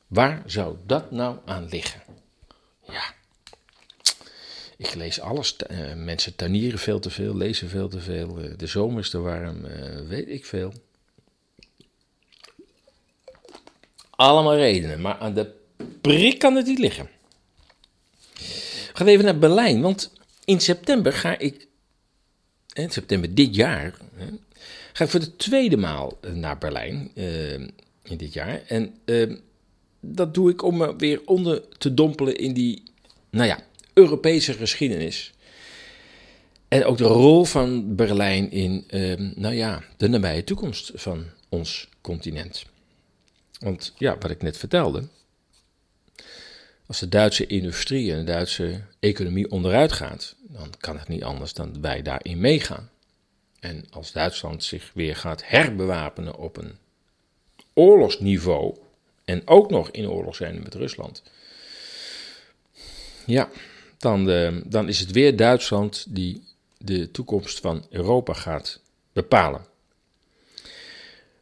Waar zou dat nou aan liggen? Ja, ik lees alles. Uh, mensen tuinieren veel te veel, lezen veel te veel. Uh, de zomer is te warm, uh, weet ik veel. Allemaal redenen, maar aan de prik kan het niet liggen. We gaan even naar Berlijn, want in september ga ik, in september dit jaar, ga ik voor de tweede maal eh, naar Berlijn uh, in dit jaar. En uh, dat doe ik om me weer onder te dompelen in die, nou ja, Europese geschiedenis. En ook de rol van Berlijn in, nou ja, de nabije toekomst van ons continent. Want ja, wat ik net vertelde, als de Duitse industrie en de Duitse economie onderuit gaat, dan kan het niet anders dan wij daarin meegaan. En als Duitsland zich weer gaat herbewapenen op een oorlogsniveau, en ook nog in oorlog zijn met Rusland, ja, dan, de, dan is het weer Duitsland die de toekomst van Europa gaat bepalen.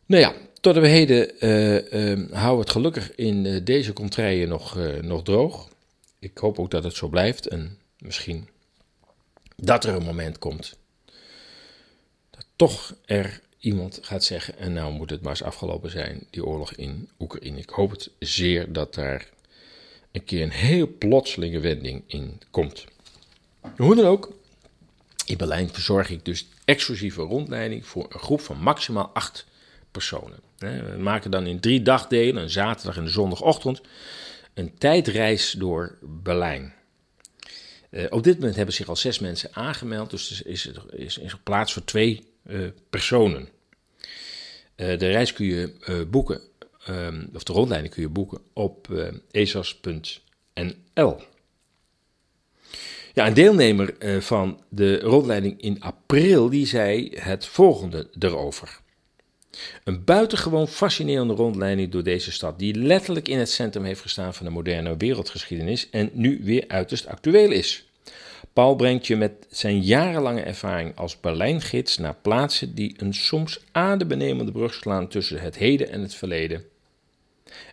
Nou ja, tot we heden uh, uh, houden het gelukkig in uh, deze contraien nog, nog droog. Ik hoop ook dat het zo blijft en misschien dat er een moment komt dat toch er iemand gaat zeggen: en nou moet het maar eens afgelopen zijn, die oorlog in Oekraïne. Ik hoop het zeer dat daar een keer een heel plotselinge wending in komt. Hoe dan ook, in Berlijn verzorg ik dus exclusieve rondleiding voor een groep van maximaal acht personen. We maken dan in drie dagdelen, een zaterdag en een zondagochtend, een tijdreis door Berlijn. Uh, op dit moment hebben zich al zes mensen aangemeld, dus er is, is, plaats voor twee uh, personen. Uh, de reis kun je boeken, um, of de rondleiding kun je boeken op esas.nl. Ja, een deelnemer van de rondleiding in april, die zei het volgende erover. Een buitengewoon fascinerende rondleiding door deze stad, die letterlijk in het centrum heeft gestaan van de moderne wereldgeschiedenis en nu weer uiterst actueel is. Paul brengt je met zijn jarenlange ervaring als Berlijngids naar plaatsen die een soms adembenemende brug slaan tussen het heden en het verleden.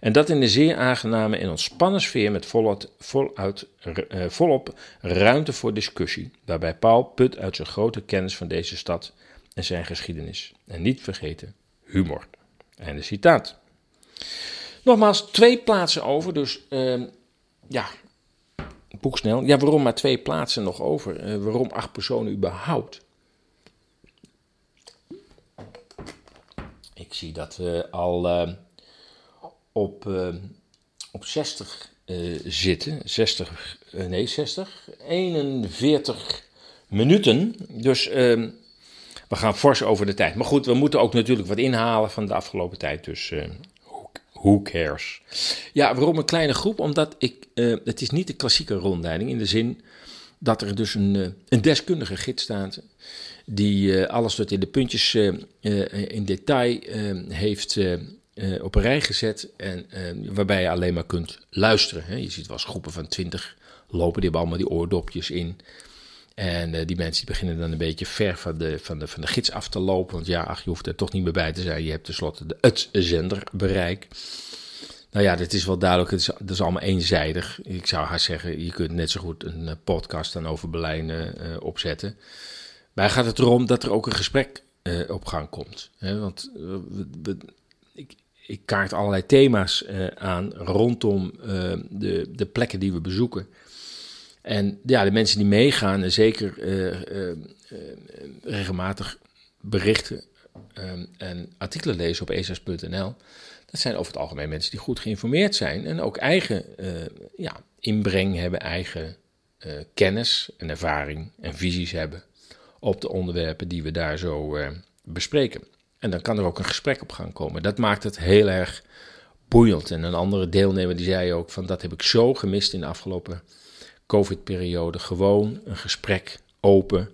En dat in een zeer aangename en ontspannen sfeer met voluit, voluit, uh, volop ruimte voor discussie, waarbij Paul put uit zijn grote kennis van deze stad en zijn geschiedenis. En niet vergeten, humor. Einde citaat. Nogmaals, twee plaatsen over, dus uh, ja, boeksnel. Ja, waarom maar twee plaatsen nog over? Uh, waarom acht personen überhaupt? Ik zie dat we al uh, op, uh, op 60 zitten. 60, nee 60, 41 minuten. Dus ehm, we gaan fors over de tijd. Maar goed, we moeten ook natuurlijk wat inhalen van de afgelopen tijd. Dus uh, who, cares? Ja, waarom een kleine groep? Omdat ik, uh, het is niet de klassieke rondleiding in de zin dat er dus een, uh, een deskundige gids staat. Die alles wat in de puntjes in detail heeft op een rij gezet. En waarbij je alleen maar kunt luisteren. Hè. Je ziet wel eens groepen van twintig lopen, die hebben allemaal die oordopjes in. En uh, die mensen beginnen dan een beetje ver van de, van, de, van de gids af te lopen. Want ja, ach, je hoeft er toch niet meer bij te zijn. Je hebt tenslotte de, het zenderbereik. Nou ja, dit is wel duidelijk. Het is, het is allemaal eenzijdig. Ik zou haar zeggen, je kunt net zo goed een eh, podcast dan over Berlijn uh, opzetten. Maar gaat het erom dat er ook een gesprek op gang komt. Hè? Want ik, ik kaart allerlei thema's aan rondom de, de plekken die we bezoeken. En ja, de mensen die meegaan en zeker uh, uh, regelmatig berichten en artikelen lezen op esas.nl, dat zijn over het algemeen mensen die goed geïnformeerd zijn en ook eigen ja, inbreng hebben, eigen kennis en ervaring en visies hebben op de onderwerpen die we daar zo bespreken. En dan kan er ook een gesprek op gang komen. Dat maakt het heel erg boeiend. En een andere deelnemer die zei ook van dat heb ik zo gemist in de afgelopen COVID-periode gewoon een gesprek open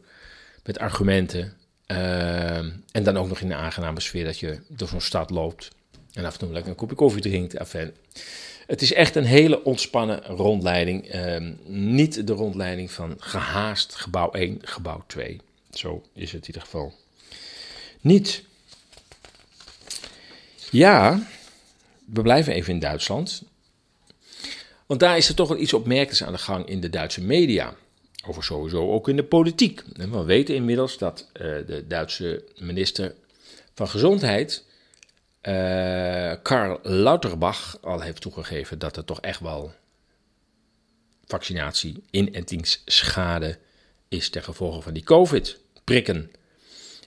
met argumenten. Uh, en dan ook nog in een aangename sfeer dat je door zo'n stad loopt en af en toe lekker een kopje koffie drinkt. Enfin, het is echt een hele ontspannen rondleiding. Uh, niet de rondleiding van gehaast gebouw 1, gebouw 2. Zo is het in ieder geval niet. Ja, we blijven even in Duitsland. Want daar is er toch wel iets opmerkelijks aan de gang in de Duitse media. Over sowieso ook in de politiek. We weten inmiddels dat uh, de Duitse minister van Gezondheid, uh, Karl Lauterbach, al heeft toegegeven dat er toch echt wel vaccinatie, inentingsschade is ten gevolge van die COVID-prikken.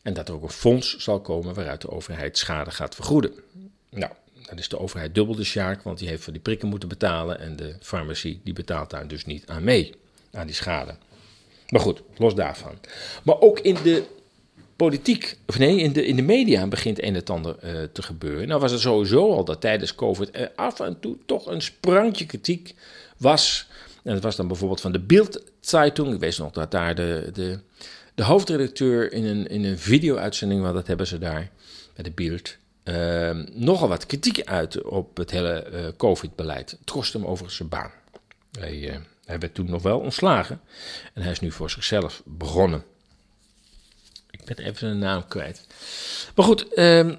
En dat er ook een fonds zal komen waaruit de overheid schade gaat vergoeden. Nou, dan is de overheid dubbel de sjaak, want die heeft voor die prikken moeten betalen. En de farmacie die betaalt daar dus niet aan mee, aan die schade. Maar goed, los daarvan. Maar ook in de politiek, of nee, in de, in de media begint een en ander uh, te gebeuren. Nou was het sowieso al dat tijdens COVID er af en toe toch een sprankje kritiek was. En dat was dan bijvoorbeeld van de Bild-Zeitung. Ik weet nog dat daar de, de, de hoofdredacteur in een, in een video-uitzending, want dat hebben ze daar bij de Bild uh, nogal wat kritiek uit op het hele uh, COVID-beleid. Het hem overigens zijn baan. Hij, uh, hij, werd toen nog wel ontslagen en hij is nu voor zichzelf begonnen. Ik ben even zijn naam kwijt. Maar goed, ehm,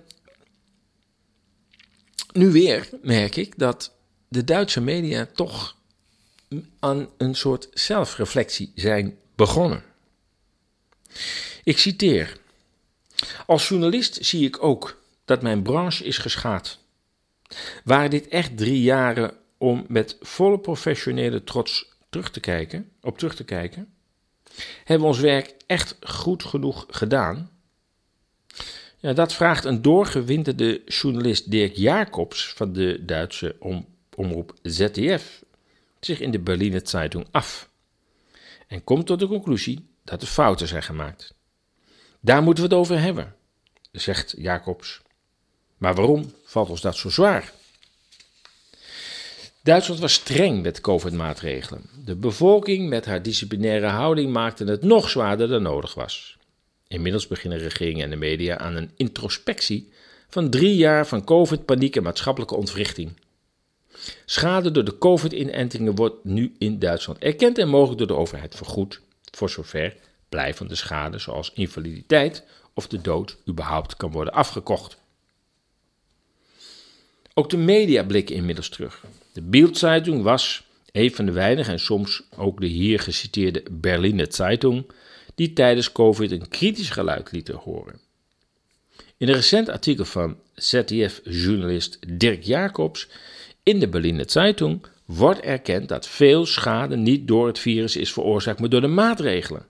nu weer merk ik dat de Duitse media toch aan een soort zelfreflectie zijn begonnen. Ik citeer. Als journalist zie ik ook dat mijn branche is geschaad. Waren dit echt drie jaren om met volle professionele trots terug te kijken, op terug te kijken? Hebben we ons werk echt goed genoeg gedaan? Ja, dat vraagt een doorgewinterde journalist Dirk Jacobs van de Duitse om, omroep ZDF zich in de Berliner Zeitung af. En komt tot de conclusie dat er fouten zijn gemaakt. Daar moeten we het over hebben, zegt Jacobs. Maar waarom valt ons dat zo zwaar? Duitsland was streng met COVID-maatregelen. De bevolking met haar disciplinaire houding maakte het nog zwaarder dan nodig was. Inmiddels beginnen regeringen en de media aan een introspectie van drie jaar van COVID-paniek en maatschappelijke ontwrichting. Schade door de COVID-inentingen wordt nu in Duitsland erkend en mogelijk door de overheid vergoed, voor zover blijvende schade zoals invaliditeit of de dood überhaupt kan worden afgekocht. Ook de media blikken inmiddels terug. De Bildzeitung was een van de weinige en soms ook de hier geciteerde Berliner Zeitung die tijdens COVID een kritisch geluid lieten horen. In een recent artikel van ZDF-journalist Dirk Jacobs in de Berliner Zeitung wordt erkend dat veel schade niet door het virus is veroorzaakt, maar door de maatregelen.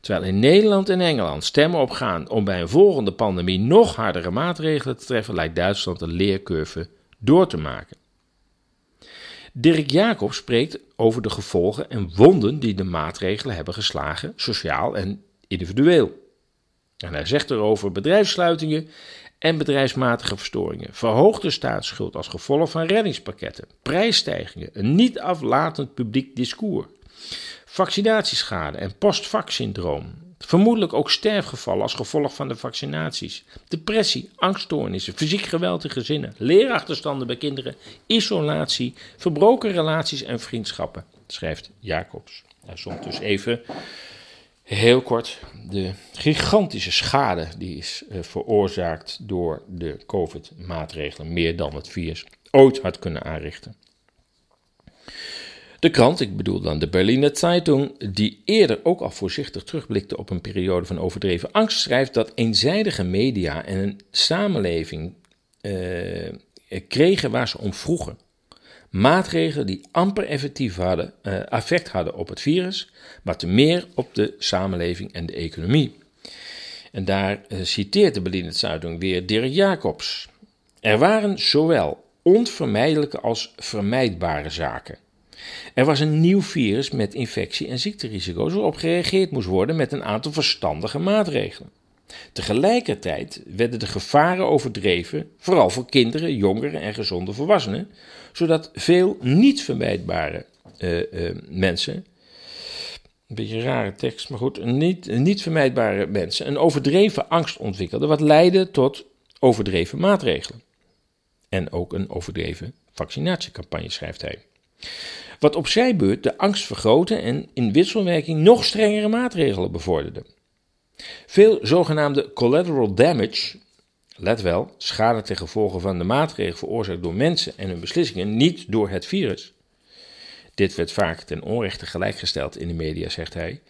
Terwijl in Nederland en Engeland stemmen opgaan om bij een volgende pandemie nog hardere maatregelen te treffen, lijkt Duitsland de leercurve door te maken. Dirk Jacob spreekt over de gevolgen en wonden die de maatregelen hebben geslagen, sociaal en individueel. En hij zegt erover bedrijfssluitingen en bedrijfsmatige verstoringen, verhoogde staatsschuld als gevolg van reddingspakketten, prijsstijgingen, een niet aflatend publiek discours, vaccinatieschade en postvac-syndroom, vermoedelijk ook sterfgevallen als gevolg van de vaccinaties, depressie, angststoornissen, fysiek geweld in gezinnen, leerachterstanden bij kinderen, isolatie, verbroken relaties en vriendschappen, schrijft Jacobs. Hij somt dus even heel kort de gigantische schade die is uh, veroorzaakt door de COVID-maatregelen, meer dan het virus ooit had kunnen aanrichten. De krant, ik bedoel dan de Berliner Zeitung, die eerder ook al voorzichtig terugblikte op een periode van overdreven angst, schrijft dat eenzijdige media en een samenleving uh, kregen waar ze om vroegen. Maatregelen die amper effectief hadden, uh, effect hadden op het virus, maar te meer op de samenleving en de economie. En daar citeert de Berliner Zeitung weer Dirk Jacobs. Er waren zowel onvermijdelijke als vermijdbare zaken. Er was een nieuw virus met infectie- en ziekterisico's waarop gereageerd moest worden met een aantal verstandige maatregelen. Tegelijkertijd werden de gevaren overdreven, vooral voor kinderen, jongeren en gezonde volwassenen, zodat veel niet vermijdbare uh, uh, mensen, een beetje rare tekst, maar goed, niet, niet vermijdbare mensen een overdreven angst ontwikkelden, wat leidde tot overdreven maatregelen. En ook een overdreven vaccinatiecampagne, schrijft hij. Wat op zijn beurt de angst vergrootte en in wisselwerking nog strengere maatregelen bevorderde. Veel zogenaamde collateral damage, let wel, schade ten gevolge van de maatregelen veroorzaakt door mensen en hun beslissingen, niet door het virus. Dit werd vaak ten onrechte gelijkgesteld in de media, zegt hij,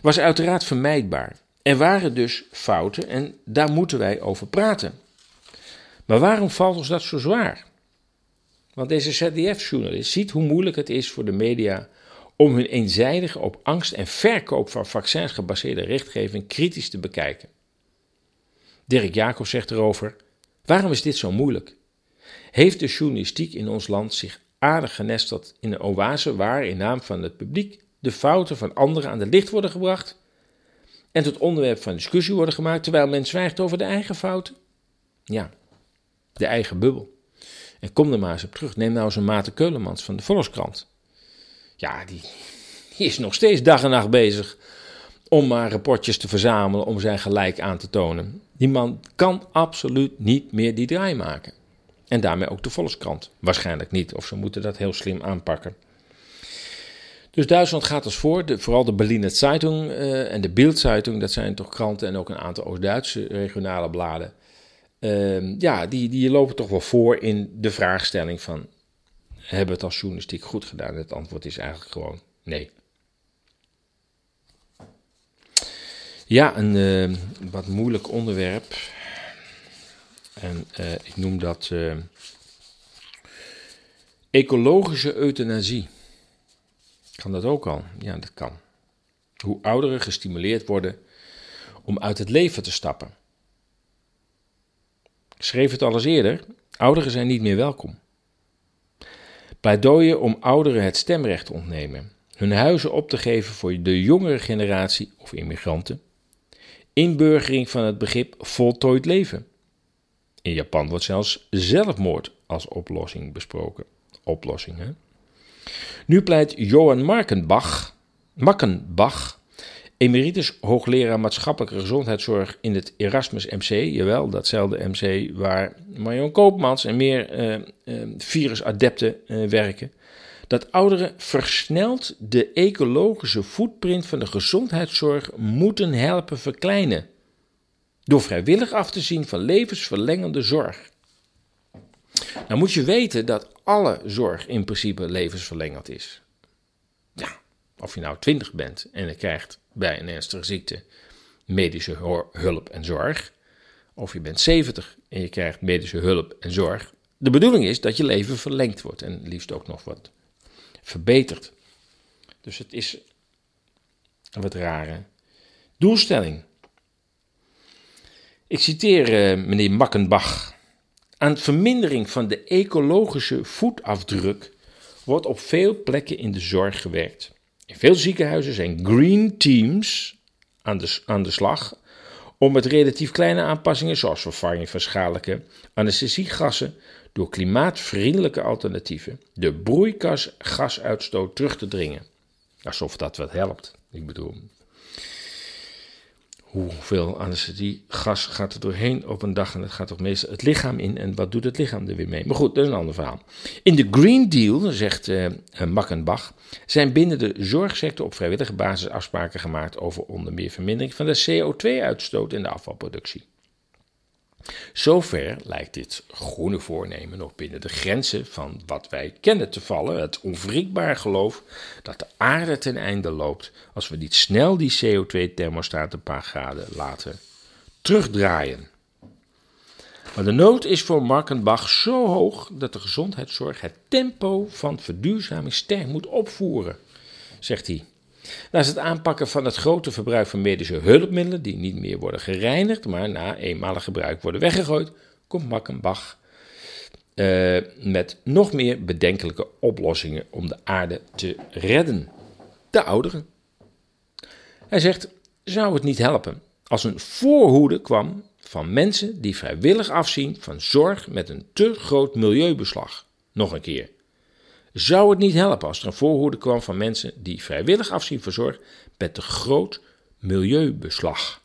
was uiteraard vermijdbaar. Er waren dus fouten en daar moeten wij over praten. Maar waarom valt ons dat zo zwaar? Want deze ZDF-journalist ziet hoe moeilijk het is voor de media om hun eenzijdige op angst en verkoop van vaccins gebaseerde richtgeving kritisch te bekijken. Dirk Jacob zegt erover: Waarom is dit zo moeilijk? Heeft de journalistiek in ons land zich aardig genesteld in een oase waar in naam van het publiek de fouten van anderen aan de licht worden gebracht en tot onderwerp van discussie worden gemaakt terwijl men zwijgt over de eigen fouten? Ja, de eigen bubbel. En kom er maar eens op terug. Neem nou eens een Maarten Keulemans van de Volkskrant. Ja, die, die is nog steeds dag en nacht bezig om maar rapportjes te verzamelen om zijn gelijk aan te tonen. Die man kan absoluut niet meer die draai maken. En daarmee ook de Volkskrant. Waarschijnlijk niet, of ze moeten dat heel slim aanpakken. Dus Duitsland gaat als voor, de, vooral de Berliner Zeitung uh, en de Bildzeitung, dat zijn toch kranten en ook een aantal Oost-Duitse regionale bladen. Uh, ja, die, die lopen toch wel voor in de vraagstelling van, hebben we het als journalistiek goed gedaan? Het antwoord is eigenlijk gewoon nee. Ja, een uh, wat moeilijk onderwerp. En uh, ik noem dat uh, ecologische euthanasie. Kan dat ook al? Ja, dat kan. Hoe ouderen gestimuleerd worden om uit het leven te stappen. Schreef het al eens eerder: ouderen zijn niet meer welkom. Pleidooien om ouderen het stemrecht te ontnemen, hun huizen op te geven voor de jongere generatie of immigranten. Inburgering van het begrip voltooid leven. In Japan wordt zelfs zelfmoord als oplossing besproken. Oplossing, hè? Nu pleit Johan Markenbach, Makkenbach, emeritus hoogleraar maatschappelijke gezondheidszorg in het Erasmus MC, jawel, datzelfde MC waar Marion Koopmans en meer uh, uh, virusadepten uh, werken, dat ouderen versneld de ecologische footprint van de gezondheidszorg moeten helpen verkleinen. Door vrijwillig af te zien van levensverlengende zorg. Nou moet je weten dat alle zorg in principe levensverlengend is. Ja, of je nou 20 bent en je krijgt bij een ernstige ziekte medische hulp en zorg, of je bent 70 en je krijgt medische hulp en zorg. De bedoeling is dat je leven verlengd wordt en liefst ook nog wat verbeterd. Dus het is een wat rare doelstelling. Ik citeer uh, meneer Makkenbach. Aan vermindering van de ecologische voetafdruk wordt op veel plekken in de zorg gewerkt. Veel ziekenhuizen zijn green teams aan de, aan de slag om met relatief kleine aanpassingen, zoals vervanging van schadelijke anesthesiegassen, door klimaatvriendelijke alternatieven de broeikasgasuitstoot terug te dringen. Alsof dat wat helpt. Ik bedoel, hoeveel anesthesiegas gaat er doorheen op een dag en het gaat toch meestal het lichaam in en wat doet het lichaam er weer mee? Maar goed, dat is een ander verhaal. In de Green Deal, zegt uh, Makkenbach, zijn binnen de zorgsector op vrijwillige basis afspraken gemaakt over onder meer vermindering van de CO2-uitstoot en de afvalproductie. Zover lijkt dit groene voornemen nog binnen de grenzen van wat wij kennen te vallen, het onwrikbaar geloof dat de aarde ten einde loopt als we niet snel die CO2-thermostaat een paar graden laten terugdraaien. Maar de nood is voor Markenbach zo hoog dat de gezondheidszorg het tempo van verduurzaming sterk moet opvoeren, zegt hij. Naast het aanpakken van het grote verbruik van medische hulpmiddelen, die niet meer worden gereinigd, maar na eenmalig gebruik worden weggegooid, komt Makkenbach uh, met nog meer bedenkelijke oplossingen om de aarde te redden. De ouderen. Hij zegt: zou het niet helpen als een voorhoede kwam van mensen die vrijwillig afzien van zorg met een te groot milieubeslag? Nog een keer. Zou het niet helpen als er een voorhoede kwam van mensen die vrijwillig afzien van zorg met te groot milieubeslag?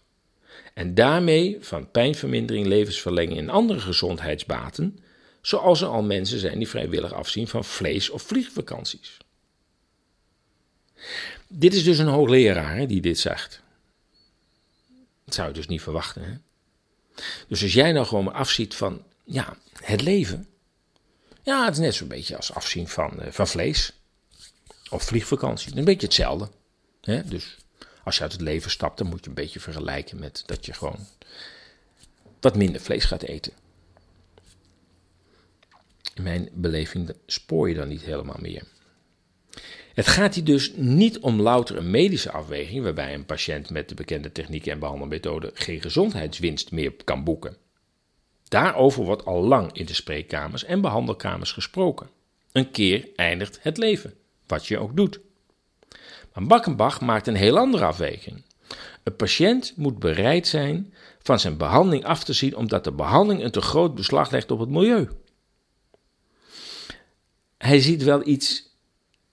En daarmee van pijnvermindering, levensverlenging en andere gezondheidsbaten, zoals er al mensen zijn die vrijwillig afzien van vlees- of vliegvakanties. Dit is dus een hoogleraar die dit zegt. Dat zou je dus niet verwachten. Hè? Dus als jij nou gewoon afziet van ja, het leven, ja, het is net zo'n beetje als afzien van, uh, van vlees. Of vliegvakantie. Een beetje hetzelfde. Hè? Dus als je uit het leven stapt, dan moet je een beetje vergelijken met dat je gewoon wat minder vlees gaat eten. In mijn beleving spoor je dan niet helemaal meer. Het gaat hier dus niet om louter een medische afweging, waarbij een patiënt met de bekende technieken en behandelmethoden geen gezondheidswinst meer kan boeken. Daarover wordt al lang in de spreekkamers en behandelkamers gesproken. Een keer eindigt het leven, wat je ook doet. Maar Bakkenbach maakt een heel andere afweging. Een patiënt moet bereid zijn van zijn behandeling af te zien omdat de behandeling een te groot beslag legt op het milieu. Hij ziet wel iets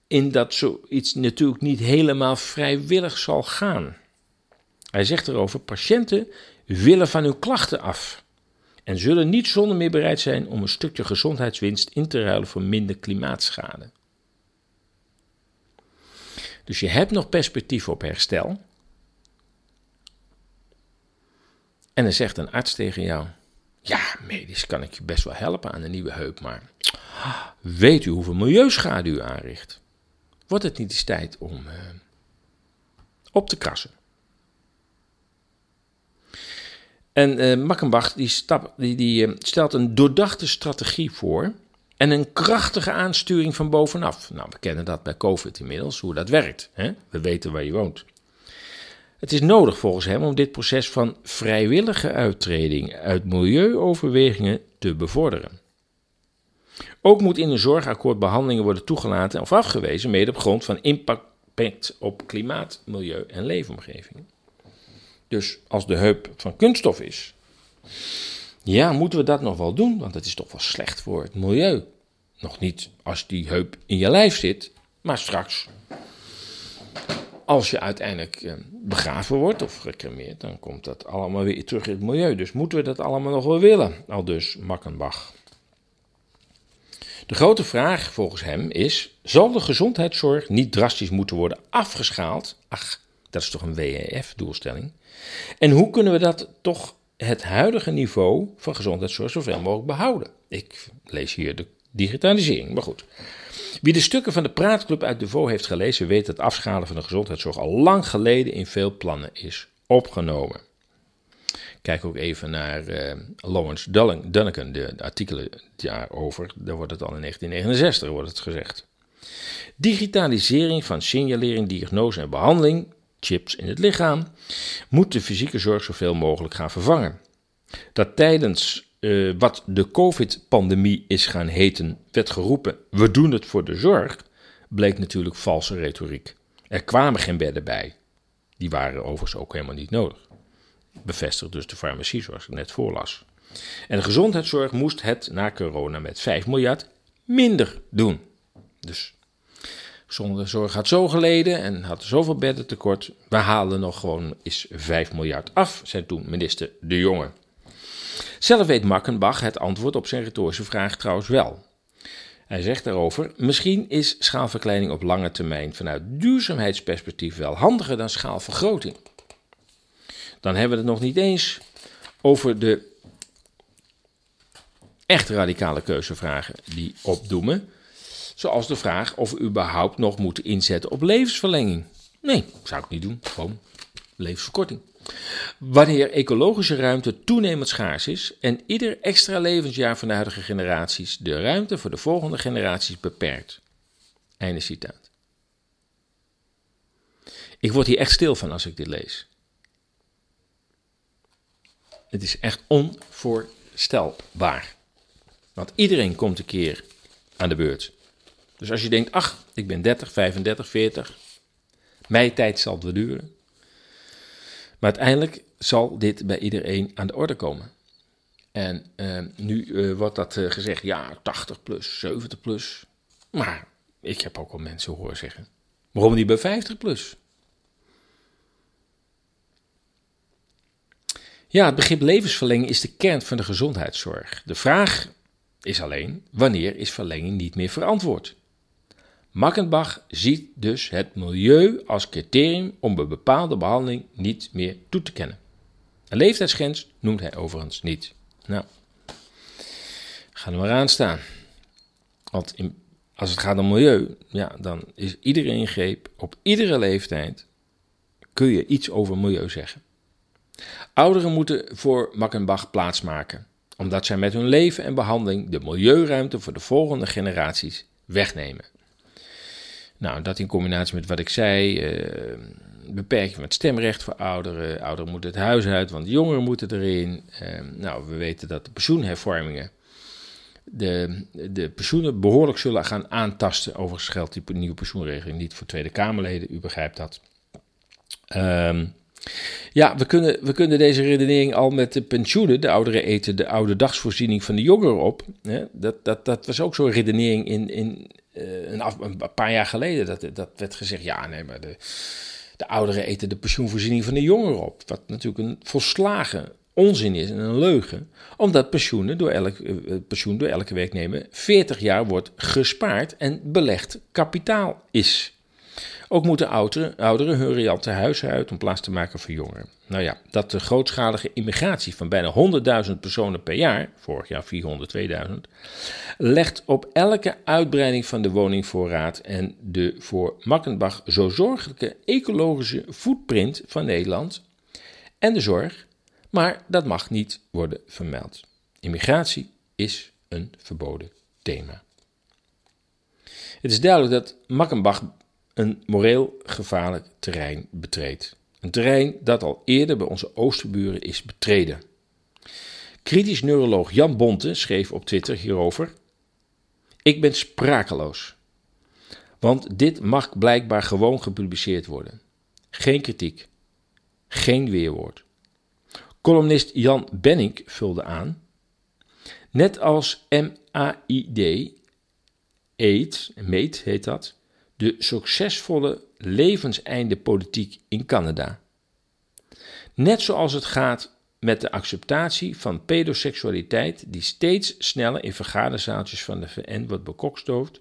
in dat zoiets natuurlijk niet helemaal vrijwillig zal gaan. Hij zegt erover: patiënten willen van hun klachten af en zullen niet zonder meer bereid zijn om een stukje gezondheidswinst in te ruilen voor minder klimaatschade. Dus je hebt nog perspectief op herstel. En dan zegt een arts tegen jou: Ja, medisch kan ik je best wel helpen aan een nieuwe heup, maar weet u hoeveel milieuschade u aanricht? Wordt het niet eens tijd om uh, op te krassen? En uh, Makkenbach die, die, die uh, stelt een doordachte strategie voor en een krachtige aansturing van bovenaf. Nou, we kennen dat bij COVID inmiddels, hoe dat werkt. Hè? We weten waar je woont. Het is nodig volgens hem om dit proces van vrijwillige uittreding uit milieuoverwegingen te bevorderen. Ook moet in een zorgakkoord behandelingen worden toegelaten of afgewezen, mede op grond van impact op klimaat, milieu en leefomgeving. Dus als de heup van kunststof is, ja, moeten we dat nog wel doen? Want het is toch wel slecht voor het milieu. Nog niet als die heup in je lijf zit, maar straks. Als je uiteindelijk eh, begraven wordt of gecremeerd, dan komt dat allemaal weer terug in het milieu. Dus moeten we dat allemaal nog wel willen? Al dus Makkenbach. De grote vraag volgens hem is: zal de gezondheidszorg niet drastisch moeten worden afgeschaald? Ach, dat is toch een WEF-doelstelling? En hoe kunnen we dat toch het huidige niveau van gezondheidszorg zoveel mogelijk behouden? Ik lees hier de digitalisering, maar goed. Wie de stukken van de Praatclub uit Devo heeft gelezen, weet dat afschalen van de gezondheidszorg al lang geleden in veel plannen is opgenomen. Kijk ook even naar uh, Lawrence Dunneken, de artikelen daarover. Daar wordt het al in 1969 wordt het gezegd. Digitalisering van signalering, diagnose en behandeling, chips in het lichaam, moet de fysieke zorg zoveel mogelijk gaan vervangen. Dat tijdens uh, wat de COVID-pandemie is gaan heten, werd geroepen: we doen het voor de zorg, bleek natuurlijk valse retoriek. Er kwamen geen bedden bij. Die waren overigens ook helemaal niet nodig bevestigt dus de farmacie, zoals ik net voorlas. En de gezondheidszorg moest het na corona met 5 miljard minder doen. Dus gezondheidszorg had zo geleden en had zoveel bedden tekort. We halen nog gewoon eens 5 miljard af, zei toen minister De Jonge. Zelf weet Makkenbach het antwoord op zijn retorische vraag trouwens wel. Hij zegt daarover: Misschien is schaalverkleining op lange termijn vanuit duurzaamheidsperspectief wel handiger dan schaalvergroting. Dan hebben we het nog niet eens over de echt radicale keuzevragen die opdoemen. Zoals de vraag of we überhaupt nog moeten inzetten op levensverlenging. Nee, zou ik niet doen. Gewoon levensverkorting. Wanneer ecologische ruimte toenemend schaars is en ieder extra levensjaar van de huidige generaties de ruimte voor de volgende generaties beperkt. Einde citaat. Ik word hier echt stil van als ik dit lees. Het is echt onvoorstelbaar. Want iedereen komt een keer aan de beurt. Dus als je denkt, ach, ik ben 30, 35, 40, mijn tijd zal het wel duren. Maar uiteindelijk zal dit bij iedereen aan de orde komen. En uh, nu uh, wordt dat uh, gezegd, ja, 80 plus, 70 plus. Maar ik heb ook al mensen horen zeggen, waarom niet bij 50 plus? Ja, het begrip levensverlenging is de kern van de gezondheidszorg. De vraag is alleen, wanneer is verlenging niet meer verantwoord? Makkenbach ziet dus het milieu als criterium om een bepaalde behandeling niet meer toe te kennen. Een leeftijdsgrens noemt hij overigens niet. Nou, gaan we maar aan staan. Want in, als het gaat om milieu, ja, dan is iedere ingreep op iedere leeftijd kun je iets over milieu zeggen. Ouderen moeten voor Makkenbach plaatsmaken, omdat zij met hun leven en behandeling de milieuruimte voor de volgende generaties wegnemen. Nou, dat in combinatie met wat ik zei, uh, beperking van het stemrecht voor ouderen. Ouderen moeten het huis uit, want jongeren moeten erin. Uh, nou, we weten dat de pensioenhervormingen de, de pensioenen behoorlijk zullen gaan aantasten. Overigens geldt die nieuwe pensioenregeling niet voor Tweede Kamerleden, u begrijpt dat. Um, ja, we kunnen, we kunnen deze redenering al met de pensioenen, de ouderen eten de oude dagsvoorziening van de jongeren op. Hè? Dat, dat, dat was ook zo'n redenering in, in, uh, een, een, paar jaar geleden. Dat, dat werd gezegd, ja nee, maar de, de ouderen eten de pensioenvoorziening van de jongeren op. Wat natuurlijk een volslagen onzin is en een leugen. Omdat pensioenen door elk, uh, pensioen door elke werknemer 40 jaar wordt gespaard en belegd kapitaal is. Ook moeten ouderen, ouderen hun riante huizen uit om plaats te maken voor jongeren. Nou ja, dat de grootschalige immigratie van bijna 100.000 personen per jaar, vorig jaar 402.000, legt op elke uitbreiding van de woningvoorraad en de voor Makkenbach zo zorgelijke ecologische footprint van Nederland en de zorg, maar dat mag niet worden vermeld. Immigratie is een verboden thema. Het is duidelijk dat Makkenbach een moreel gevaarlijk terrein betreedt. Een terrein dat al eerder bij onze oosterburen is betreden. Kritisch neuroloog Jan Bonte schreef op Twitter hierover: Ik ben sprakeloos. Want dit mag blijkbaar gewoon gepubliceerd worden. Geen kritiek. Geen weerwoord. Columnist Jan Benning vulde aan. Net als MAID, AID, meet heet dat, de succesvolle levenseinde politiek in Canada. Net zoals het gaat met de acceptatie van pedoseksualiteit die steeds sneller in vergaderzaaltjes van de VN wordt bekokstoofd,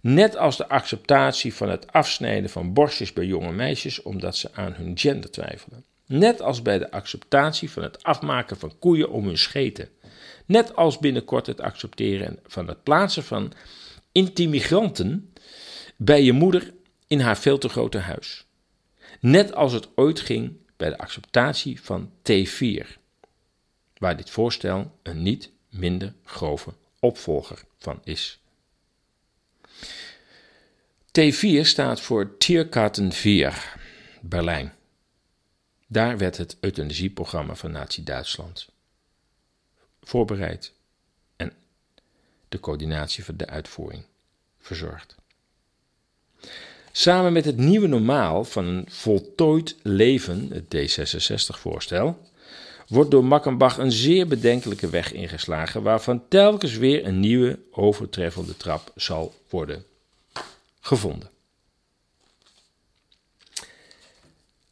net als de acceptatie van het afsnijden van borstjes bij jonge meisjes omdat ze aan hun gender twijfelen. Net als bij de acceptatie van het afmaken van koeien om hun scheten. Net als binnenkort het accepteren van het plaatsen van intimigranten bij je moeder in haar veel te grote huis. Net als het ooit ging bij de acceptatie van T4, waar dit voorstel een niet minder grove opvolger van is. T4 staat voor Tierkarten 4, Berlijn. Daar werd het euthanasieprogramma van Nazi-Duitsland voorbereid en de coördinatie van de uitvoering verzorgd. Samen met het nieuwe normaal van een voltooid leven, het D66-voorstel, wordt door Makkenbach een zeer bedenkelijke weg ingeslagen, waarvan telkens weer een nieuwe overtreffende trap zal worden gevonden.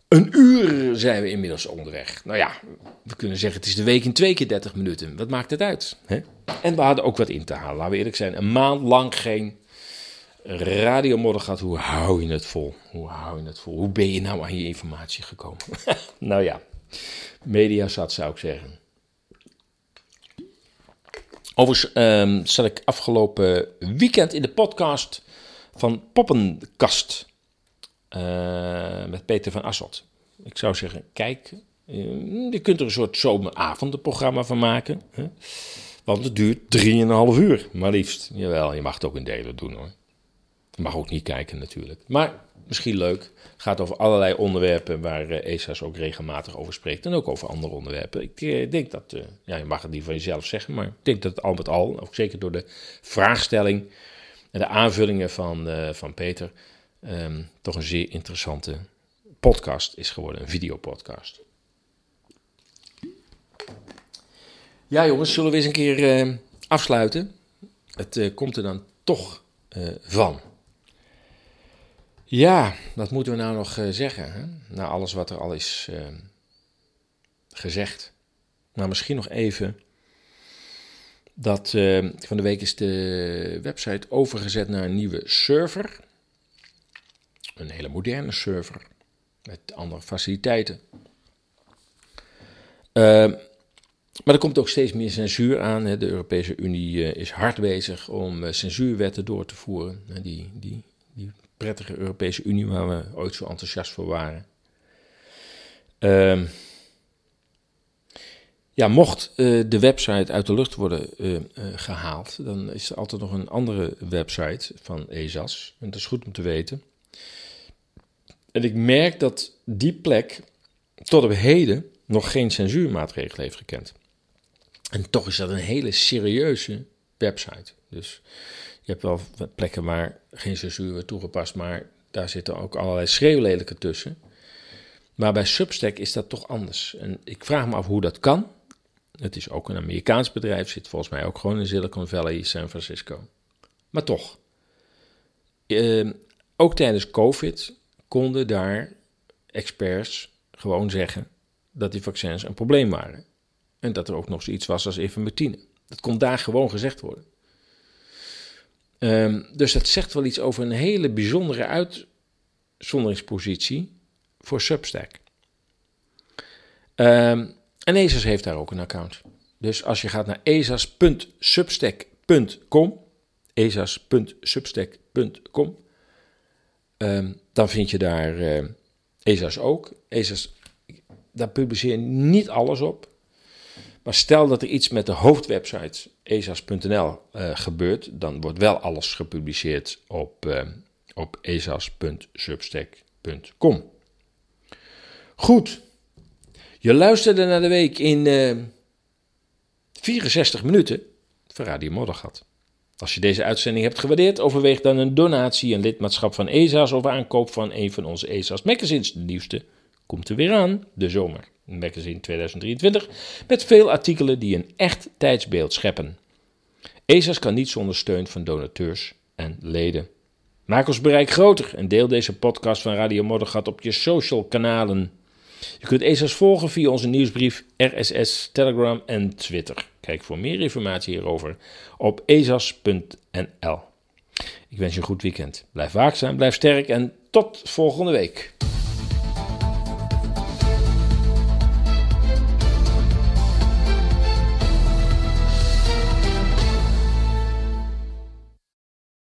Een uur zijn we inmiddels onderweg. Nou ja, we kunnen zeggen het is de week in twee keer 30 minuten. Wat maakt het uit? Hè? En we hadden ook wat in te halen, laten we eerlijk zijn. Een maand lang geen radiomodder gehad. Hoe hou je het vol? Hoe hou je het vol? Hoe ben je nou aan je informatie gekomen? nou ja, media zat zou ik zeggen. Overigens um, zat ik afgelopen weekend in de podcast van Poppenkast. Uh, met Peter van Asselt. Ik zou zeggen, kijk, uh, je kunt er een soort zomeravondenprogramma van maken. Hè? Want het duurt 3,5 uur, maar liefst. Jawel, je mag het ook in delen doen hoor. Mag ook niet kijken natuurlijk. Maar misschien leuk. Gaat over allerlei onderwerpen waar uh, ESA's ook regelmatig over spreekt. En ook over andere onderwerpen. Ik uh, denk dat, uh, ja, je mag het niet van jezelf zeggen, maar ik denk dat het al met al, ook zeker door de vraagstelling en de aanvullingen van, van Peter, um, toch een zeer interessante podcast is geworden. Een videopodcast. Ja jongens, zullen we eens een keer afsluiten? Het komt er dan toch van. Ja, wat moeten we nou nog uh, zeggen? Hè? Na alles wat er al is uh, gezegd. Nou, misschien nog even dat uh, van de week is de website overgezet naar een nieuwe server. Een hele moderne server met andere faciliteiten. maar er komt ook steeds meer censuur aan. Hè. De Europese Unie is hard bezig om censuurwetten door te voeren. Die, die, die prettige Europese Unie waar we ooit zo enthousiast voor waren. Uh, ja, mocht uh, de website uit de lucht worden uh, uh, gehaald, dan is er altijd nog een andere website van ESAS. En dat is goed om te weten. En ik merk dat die plek tot op heden nog geen censuurmaatregelen heeft gekend. En toch is dat een hele serieuze website. Dus je hebt wel plekken waar geen censuur wordt toegepast, maar daar zitten ook allerlei schreeuwlelijke tussen. Maar bij Substack is dat toch anders. En ik vraag me af hoe dat kan. Het is ook een Amerikaans bedrijf, zit volgens mij ook gewoon in Silicon Valley, San Francisco. Maar toch. Eh, ook tijdens COVID konden daar experts gewoon zeggen dat die vaccins een probleem waren. En dat er ook nog zoiets was als ivermectine. Dat kon daar gewoon gezegd worden. Um, dus dat zegt wel iets over een hele bijzondere uitzonderingspositie voor Substack. Um, en ESAS heeft daar ook een account. Dus als je gaat naar esas.substack.com, esas.substack.com, ehm, dan vind je daar uh, ESAS ook. ESAS, daar publiceer je niet alles op. Maar stel dat er iets met de hoofdwebsite esas.nl eh, gebeurt, dan wordt wel alles gepubliceerd op, uh, op esas.substack.com. Goed. Je luisterde naar de week in uh, 64 minuten van Radio Moddergat. Als je deze uitzending hebt gewaardeerd, overweeg dan een donatie, een lidmaatschap van ESA's of aankoop van een van onze ESA's magazines. De nieuwste komt er weer aan, de zomer magazine 2023, met veel artikelen die een echt tijdsbeeld scheppen. ESA's kan niet zonder steun van donateurs en leden. Maak ons bereik groter en deel deze podcast van Radio Moddergat op je social kanalen. Je kunt ESA's volgen via onze nieuwsbrief, RSS, Telegram en Twitter. Kijk voor meer informatie hierover op ezas.nl. Ik wens je een goed weekend. Blijf waakzaam, blijf sterk en tot volgende week.